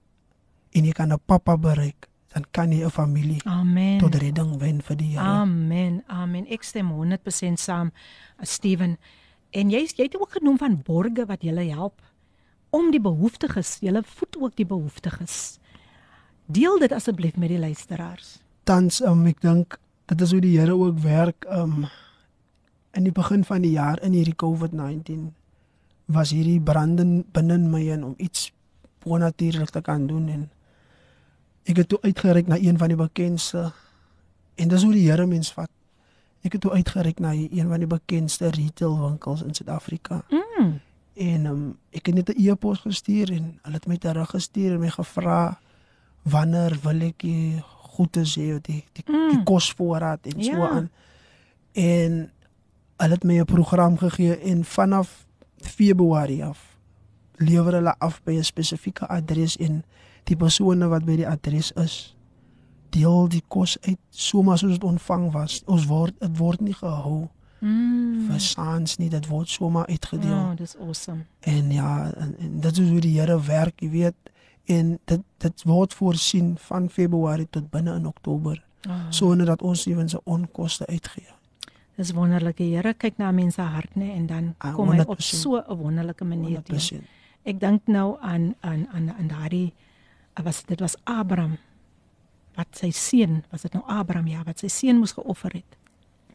en jy kan 'n pappa bereik, dan kan jy 'n familie Amen. tot redding wen vir die Here. Amen. Amen. Ek stem 100% saam, Steven. En jy jy het ook genoem van borge wat julle help om die behoeftiges, julle voed ook die behoeftiges. Deel dit asseblief met die luisteraars. Tans um, ek dink dit is hoe die Here ook werk um in die begin van die jaar in hierdie COVID-19 was hierdie brande binne in my en om iets bonatuurlik te kan doen en ek het toe uitgereik na een van die bekendste en dis hoe die Here mens vat. Ek het toe uitgereik na een van die bekendste retail winkels in Suid-Afrika. Mm. En um, ek het net 'n e-pos gestuur en hulle het my teruggestuur en my gevra wanneer wil ek die goede hê die die, mm. die kosvoorraad en so Ja. aan. En hulle het my 'n program gegee en vanaf Februarie af lewer hulle af by 'n spesifieke adres en die persone wat by die adres is deel die kos uit soos soos dit ontvang was. Ons word dit word nie gehou Mm. vir saans nie, dit word sommer uitgedeel. Oh, dis awesome. En ja, en, en dit is hoe die Here werk, jy weet. En dit dit word voorsien van Februarie tot binne in Oktober Oh, sonder dat ons ewense onkoste uitgee. dis wonderlik. Die Here kyk na mense hart nê en dan Ah, kom hy op 100%. so 'n wonderlike manier teen. 100%. Ek dink nou aan aan aan aan daardie was dit was Abraham wat sy seun, was dit nou Abraham ja, wat sy seun moes geoffer het.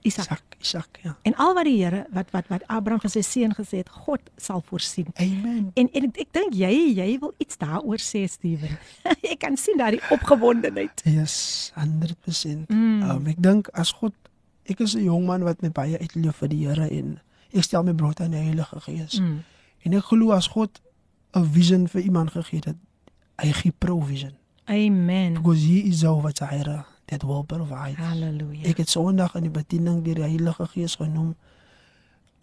Isak. Isak, Isak, ja. En al wat die Here wat wat wat Abraham gesê seun gesê het, God sal voorsien. Amen. En en ek, ek dink jy jy wil iets daaroor sê Steven. ek kan sien daardie opgewondenheid. Yes, 100%. Mm. Um, ek dink as God ek is 'n jong man wat met baie uitleef vir die Here en ek stel my brood aan die Heilige Gees. Mm. En ek glo as God 'n vision vir iemand gegee het, hy gee provision. Amen. Because he is our Jireh that will provide. Halleluja. Ek het Sondag in die bediening deur die Heilige Gees genoem.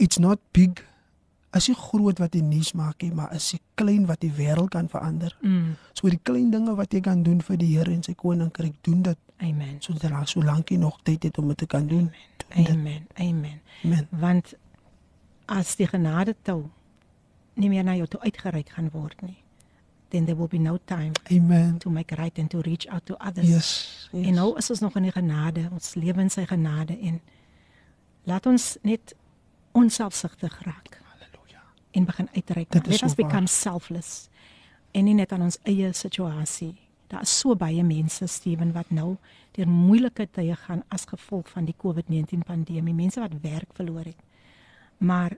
It's not big as jy groot wat jy nuus maak nie, maar as jy klein wat die wêreld kan verander. Mm. So die klein dinge wat jy kan doen vir die Here en sy koninkryk, doen dit Amen. sodat solank jy nog tyd het om dit te kan doen. doen dit. Amen. Amen. Amen. Want as die genade tou nie meer na jou toe uitgereik gaan word nie, then there will be no time Amen. to make right and to reach out to others. Yes. yes. En nou is ons nog in die genade, ons lewe in sy genade en laat ons net onselfsugtig raak Halleluja. en begin uitreik. Let ons waar. become selfless en nie net aan ons eie situasie. Daar is so baie mense Steven wat nou deur moeilike tye gaan as gevolg van die COVID-19 pandemie, mense wat werk verloor het. Maar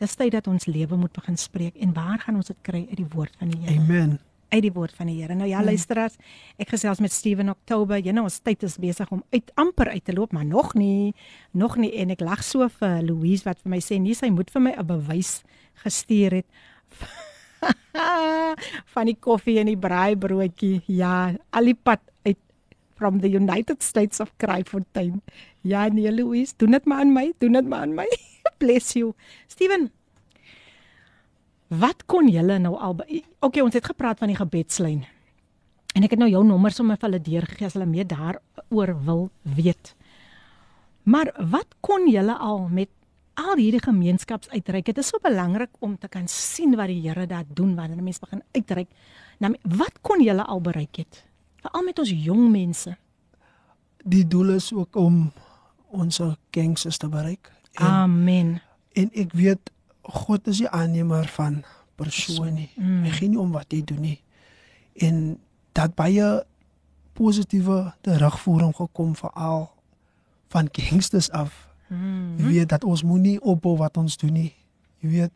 dis tyd dat ons lewe moet begin spreek en waar gaan ons dit kry uit die woord van die Here? Amen. uit die woord van die Here. Nou ja, luisteraars, ek gesels met Steven Oktober. Jy nou ons tyd is besig om uit amper uit te loop, maar nog nie, nog nie en ek lag so vir Louise wat vir my sê nee, sy moet vir my 'n bewys gestuur het van die koffie en die braaibroodjie. Ja, al die pad uit from the United States of Kraaifontein. Ja, nee Louise, doen dit maar aan my, doen dit maar aan my. Bless you. Steven, Wat kon julle nou al Okay, ons het gepraat van die gebedslyn. En ek het nou jou nommer sommer vir hulle deurgegee as hulle meer daaroor wil weet. Maar wat kon julle al met al hierdie gemeenskapsuitreik? Dit is so belangrik om te kan sien wat die Here daar doen wanneer mense begin uitreik. Nou wat kon julle al bereik het? Veral met ons jong mense. Die doel is ook om ons gangsters te bereik. En, Amen. en ek weet God is die aannemer van persoon nie. Mm. Hy gee nie om wat jy doen nie. En dat baie positiewe terugvoering gekom veral van gangsters af. Mm. Jy weet dat ons moenie ophou wat ons doen nie. Jy weet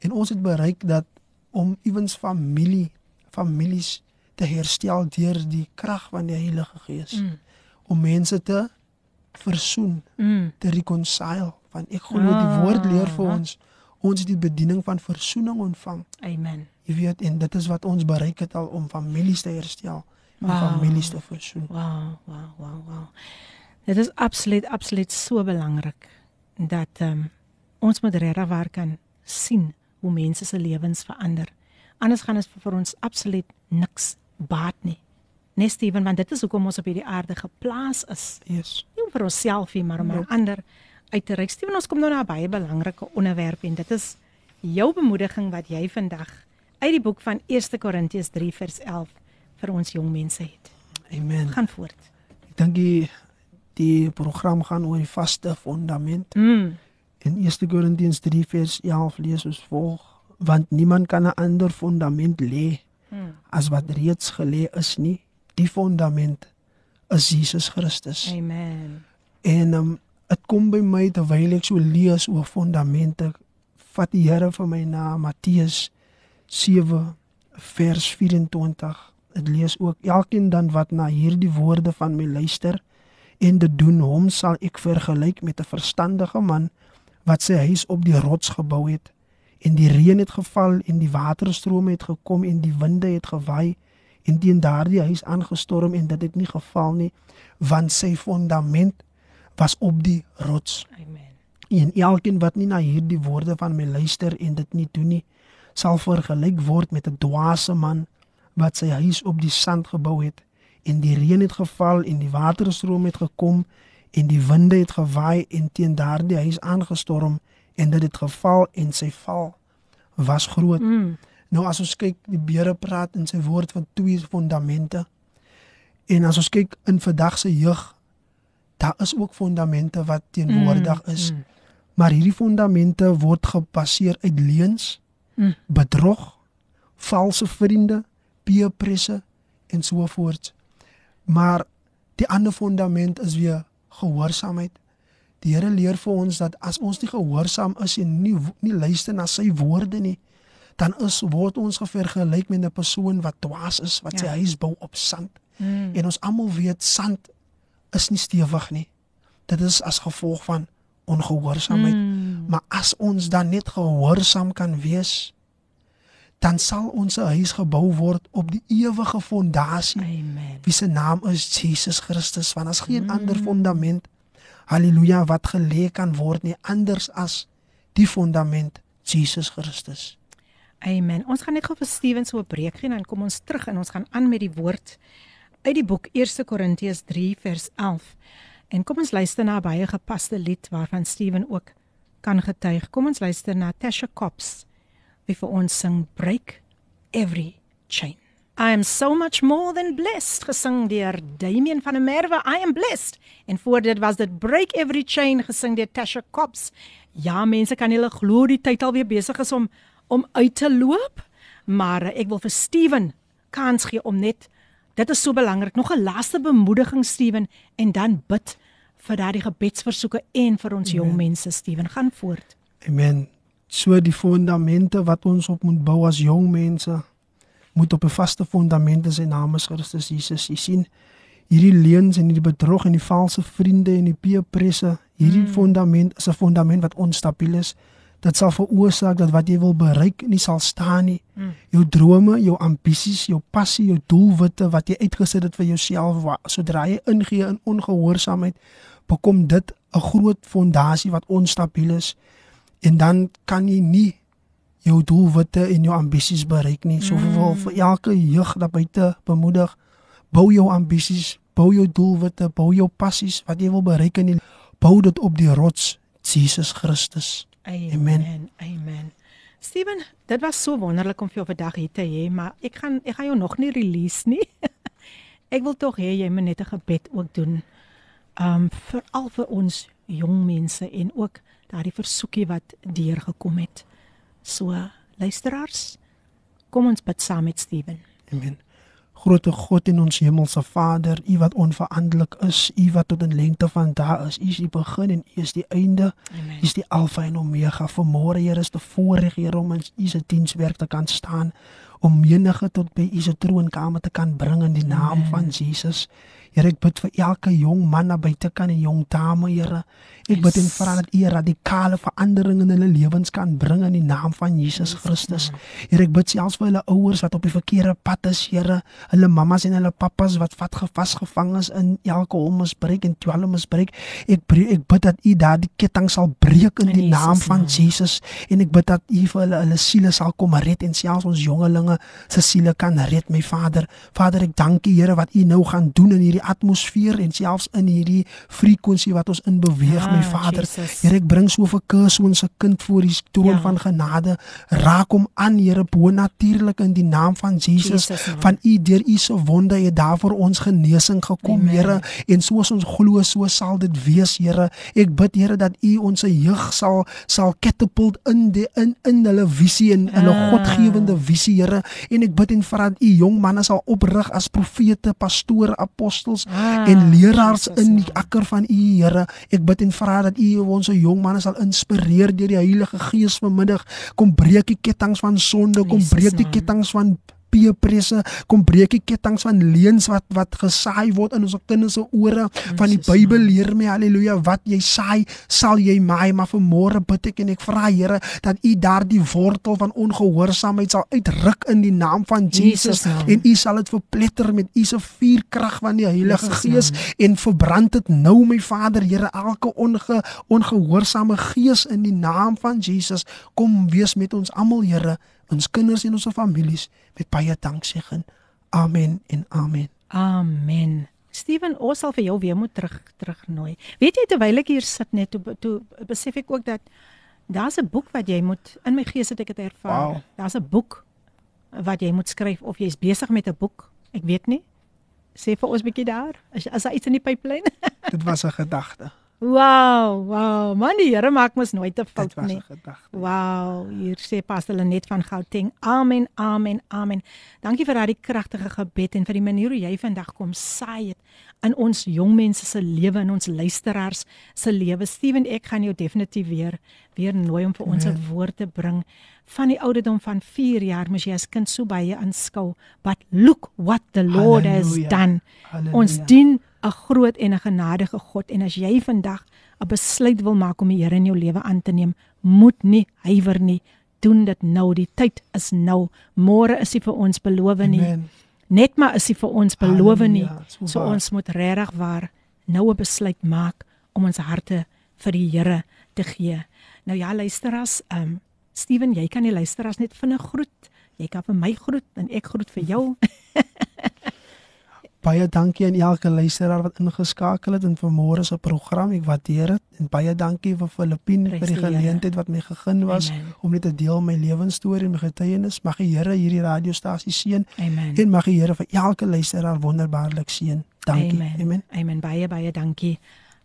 en ons het bereik dat om ewens familie families te herstel deur die krag van die Heilige Gees Mm. om mense te versoen, Mm. te reconcile. Want ek glo die woord leer vir Ah. ons ons die bediening van versoening ontvang. Amen. Jy weet en dit is wat ons bereik het al om families te herstel, om Wow. families te versoen. Wow, wow, wow, wow. Dit is absoluut absoluut so belangrik dat ehm um, ons moet regtig waar kan sien hoe mense se lewens verander. Anders gaan dit vir, ons absoluut niks baat nie. Net Steven, want dit is hoekom ons op hierdie aarde geplaas is. Yes. Nie om vir onsself nie, maar om aan Nope. ander uit te reik. Steven, ons kom nou na 'n baie belangrike onderwerp en dit is jou bemoediging wat jy vandag uit die boek van 1 Korintiërs 3 vers 11 vir ons jong mense het. Amen. Gaan voort. Ek dink die die program gaan oor die vaste fundament. Mm. In 1 Korintiërs 3 vers 11 lees ons volg: Want niemand kan 'n ander fundament lê Mm. as wat reeds gelê is nie. Die fundament is Jesus Christus. Amen. En um, dit kom by my terwyl ek so lees oor fundamente vat die Here vir my na Matteus 7 vers 24. Dit lees ook elkeen dan wat na hierdie woorde van my luister en dit doen, hom sal ek vergelyk met 'n verstandige man wat sy huis op die rots gebou het en die reën het geval en die waterstrome het gekom en die winde het gewaai en teen daardie huis aangestorm en dit het nie geval nie want sy fondament was op die rots. Amen. En elkeen wat nie na hierdie woorde van my luister en dit nie doen nie, sal vergelyk word met 'n dwaase man wat sy huis op die sand gebou het en die reën het geval en die waterstroom het gekom en die winde het gewaai en teen daardie huis aangestorm en dit het geval en sy val was groot. Mm. Nou as ons kyk, die Here praat in sy woord van twee fondamente. En as ons kyk in vandag se jeug, daar is ook fondamente wat teenwoordig Mm, is. mm. Maar hierdie fondamente word gebaseer uit leuns, Mm. bedrog, valse vriende, peerpresse en so voort. Maar die ander fondament is weer gehoorsaamheid. Die Here leer vir ons dat as ons nie gehoorsaam is en nie nie luister na sy woorde nie, dan is word ons vergelyk met 'n persoon wat dwaas is, wat Ja. sy huis bou op sand. Mm. En ons almal weet sand is nie stewig nie. Dit is as gevolg van ongehoorsaamheid. Mm. Maar as ons dan net gehoorsaam kan wees, dan sal ons huis gebou word op die ewige fondasie Amen. wie se naam is Jesus Christus want as geen Mm. ander fondament haleluja wat gelê kan word nie anders as die fondament Jesus Christus. Amen. Ons gaan net gou vir Steven so 'n breek gee en dan kom ons terug en ons gaan aan met die woord uit die boek 1 Korintiërs 3 vers 11. En kom ons luister na 'n baie gepaste lied waarvan Steven ook kan getuig. Kom ons luister na Tasha Cobbs wie vir ons sing Break Every Chain. I am so much more than blessed gesing deur Damian van der Merwe. I am blessed. En voor dit was dit Break Every Chain gesing deur Tasha Cobbs. Ja, mense kan hulle glo die tyd alweer besig is om om uit te loop, maar eh, ek wil vir Steven kans gee om net dit is so belangrik. Nog 'n laaste bemoediging Steven en dan bid vir daardie gebedsversoeke en vir ons jong mense Steven. Gaan voort. Amen. So die fondamente wat ons op moet bou as jong mense moet op 'n vaste fondament in sy naam is Christus Jesus. Jy sien hierdie leuns en hierdie bedrog en die valse vriende en die peerpresse, hierdie mm. fondament is 'n fondament wat onstabiel is. Dit sal veroorsaak dat wat jy wil bereik nie sal staan nie. Mm. Jou drome, jou ambisies, jou passie, jou doelwitte wat jy uitgesit het vir jouself, sodra jy ingee in ongehoorsaamheid, bekom dit 'n groot fondasie wat onstabiel is en dan kan jy nie jou doelwitte en jou ambisies bereik nie. So mm. vir, vir elke jeug daar buite bemoedig, bou jou ambisies, bou jou doelwitte, bou jou passies wat jy wil bereik in die bou dit op die rots Jesus Christus. Amen. Amen. Amen. Steven, dit was so wonderlik om vir jou vandag hier te hê, maar ek gaan ek gaan jou nog nie release nie. ek wil tog hê jy moet net 'n gebed ook doen. Um veral vir ons jong mense en ook daardie versoekie wat deurgekom het. So, luisteraars, kom ons bid saam met Steven. Amen. Grote God en ons hemelse Vader, U wat onveranderlik is, U wat tot in lengte van dae is, U is die begin en U is die einde. Amen. U is die alfa en omega. Vanmôre Here is te voorreg Here om in U se dienswerk te kan staan om menige tot by U se troonkamer te kan bring in die naam Amen. van Jesus. Here, ek bid vir elke jong man na buite kan en jong dame, Here. Ek bid en vra dat U radikale verandering in hulle lewens kan bring in die naam van Jesus Christus. Here, ek bid selfs vir hulle ouers wat op die verkeerde pad is, Here. Hulle mammas en hulle pappas wat vat vasgevang is in alkoholmisbruik en dwelmmisbruik. Ek breek, ek bid dat U daardie ketting sal breek in In die naam van. Jesus en ek bid dat U vir hulle hulle siele sal kom red en selfs ons jongelinge se siele kan red, my Vader. Vader, ek dank U, Here, wat U nou gaan doen in hierdie atmosfeer en selfs in hierdie frekwensie wat ons in beweeg, my Ja, Vader. Jesus. Here, ek bring so vir Kersoon se kind voor die troon Ja. van genade. Raak hom aan, Here, bonatuurlik in die naam van Jesus. Jesus. Van U deur U se wonde het daar vir ons genesing gekom. Here. En soos ons glo, so sal dit wees, Here. Ek bid, Here, dat U ons jeug sal sal catapult in die in in hulle visie en hulle Ah. godgewende visie, Here. En ek bid en vra dat U jong manne sal oprig as profete, pastoor, apostel apostels ah, en leraars Jesus, in die akker van U Here. Ek bid en vra dat U ons se jong manne sal inspireer deur die Heilige Gees vanmiddag. Kom breek die kettinge van sonde, kom breek die kettinge van peerpresse kom breek die kettinge van leuns wat wat gesaai word in ons kinders se ore van die Bybel leer my haleluja wat jy saai sal jy maai maar vanmôre bid ek en ek vra Here dat u daardie wortel van ongehoorsaamheid sal uitruk in die naam van Jesus, Jesus en u sal dit verpletter met u se vuurkrag van die Heilige Gees en verbrand dit nou my Vader Here elke onge ongehoorsame gees in die naam van Jesus. Kom wees met ons almal Here ons kinders en ons families met baie danksegging. Amen en amen. Amen. Steven, ons sal vir jou weer moet terug terugnooi. Weet jy terwyl ek hier sit net toe toe besef ek ook dat daar's 'n boek wat jy moet in my gees het ek dit ervaar. Wow. Daar's 'n boek wat jy moet skryf of jy's besig met 'n boek. Ek weet nie. Sê vir ons 'n bietjie daar. As as daar iets in die pipeline. dit was 'n gedagte. Wow, wow. Man, die Here maak mos nooit 'n fout nie. Wow, hier sê Pastor Lenet van Gauteng. Amen, amen, amen. Dankie vir daardie kragtige gebed en vir die manier hoe jy vandag kom saai het in ons jong mense se lewe en ons luisteraars se lewe. Steven, ek gaan jou definitief weer weer nooi om vir ons 'n woord te bring van die ouderdom van 4 jaar moes jy as kind so baie aanskou. But look what the Lord Halleluja. has done. Halleluja. Ons dien 'n groot en 'n genadige God en as jy vandag 'n besluit wil maak om die Here in jou lewe aan te neem, moet nie huiwer nie. Doen dit nou. Die tyd is nou. Môre is nie vir ons beloof nie. Amen. Net maar is nie vir ons beloof nie. So, so ons moet regtig waar nou 'n besluit maak om ons harte vir die Here te gee. Nou ja, luister as ehm um, Steven, jy kan die luisteraars net vinnig groet. Jy kan vir my groet en ek groet vir jou. baie dankie aan elke luisteraar wat ingeskakel het in vanmôre se program. Ek waardeer dit en baie dankie vir Filippine vir die geleentheid wat my gegee was Amen. om net te deel my lewensstorie en my getuienis. Mag die Here hierdie radiostasie seën en mag die Here vir elke luisteraar wonderbaarlik seën. Dankie. Amen. Amen. Amen. Baie baie dankie.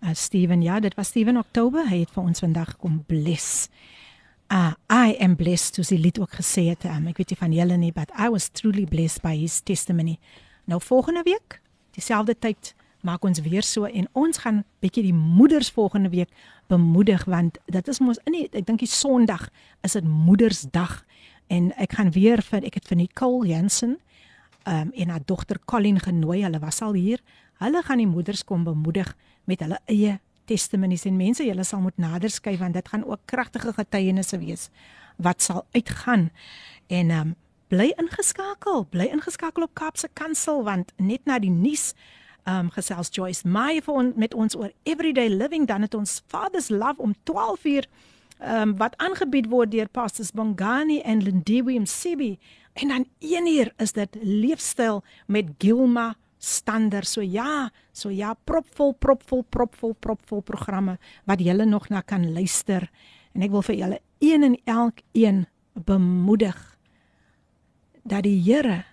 Uh, Steven, ja, dit was Steven Oktober. Hy het vir ons vandag kom bless. Uh, I am blessed to see lied ook gesê het. Um, ek weet nie van julle nie, but I was truly blessed by his testimony. Nou volgende week, dieselfde tyd, maak ons weer so en ons gaan bietjie die moeders volgende week bemoedig want dit is mos nee, ek dink die Sondag is dit Moedersdag en ek gaan weer vir ek het vir Nicole Jensen um, en haar dogter Colleen genooi. Hulle was al hier. Hulle gaan die moeders kom bemoedig met hulle eie testimonies en mense, julle sal moet nader skryf want dit gaan ook kragtige getuienisse wees wat sal uitgaan. En ehm um, bly ingeskakel, bly ingeskakel op Kaapse Kansel want net na die nuus ehm um, gesels Joyce Meyer vir ons met ons oor everyday living dan het ons Father's Love om 12 uur ehm um, wat aangebied word deur Pastors Bongani en Lindiwe Msebi en dan 1 uur is dit leefstyl met Gilma Stander. So ja, so ja, propvol, propvol, propvol, propvol programme wat julle nog na kan luister. En ek wil vir julle een en elkeen bemoedig dat die Here,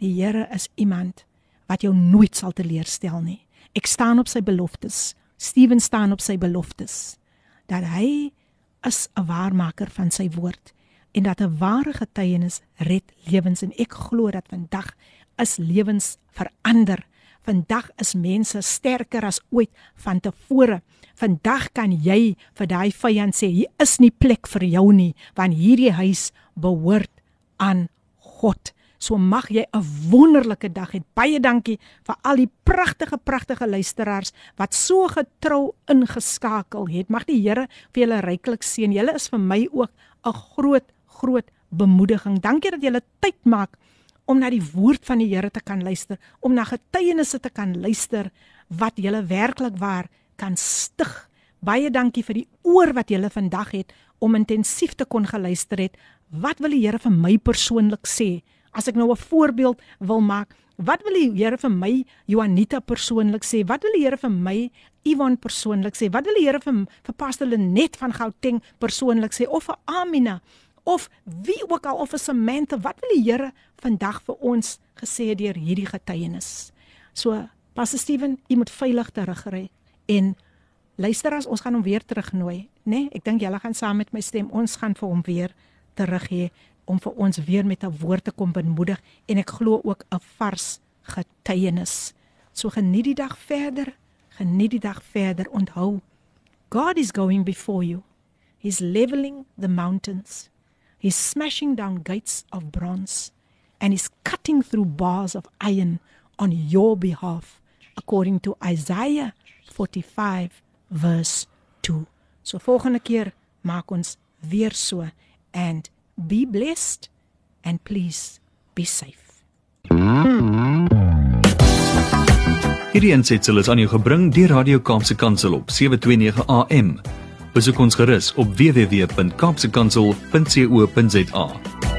die Here is iemand wat jou nooit sal teleurstel nie. Ek staan op sy beloftes. Steven staan op sy beloftes dat hy is 'n waarmaker van sy woord en dat 'n ware getuienis red lewens en ek glo dat vandag is lewens verander. Vandag is mense sterker as ooit van tevore. Vandag kan jy vir daai vyand sê hier is nie plek vir jou nie want hierdie huis behoort aan God. So mag jy 'n wonderlike dag hê. Baie dankie vir al die pragtige pragtige luisteraars wat so getrou ingeskakel het. Mag die Here vir julle ryklik seën. Julle is vir my ook 'n groot groot bemoediging. Dankie dat julle tyd maak om na die woord van die Here te kan luister, om na getuienisse te kan luister wat julle werklik waar kan stig. Baie dankie vir die oor wat julle vandag het om intensief te kon geluister het wat wil die Here vir my persoonlik sê? As ek nou 'n voorbeeld wil maak, wat wil die Here vir my Juanita persoonlik sê? Wat wil die Here vir my Ivan persoonlik sê? Wat wil die Here vir vir Pastor Lenet van Gauteng persoonlik sê of vir Amina of wie ook al of vir Samantha? Wat wil die Here vandag vir ons gesê deur hierdie getuienis? So, Pastor Steven, u moet veilig terugry en luister as ons gaan hom weer terugnooi, né? Nee, ek dink julle gaan saam met my stem. Ons gaan vir hom weer terug hê om vir ons weer met 'n woord te kom bemoedig en ek glo ook 'n vars getuienis So geniet die dag verder. Geniet die dag verder. Onthou, God is going before you. He's leveling the mountains. He's smashing down gates of bronze and he's cutting through bars of iron on your behalf according to Isaiah 45 verse 2. So volgende keer maak ons weer so and be blessed and please be safe. Hierdie ensetsel is aan jou gebring deur Radio Kaapse Kansel op 729 AM. Besoek ons gerus op www.kaapsekansel.co.za.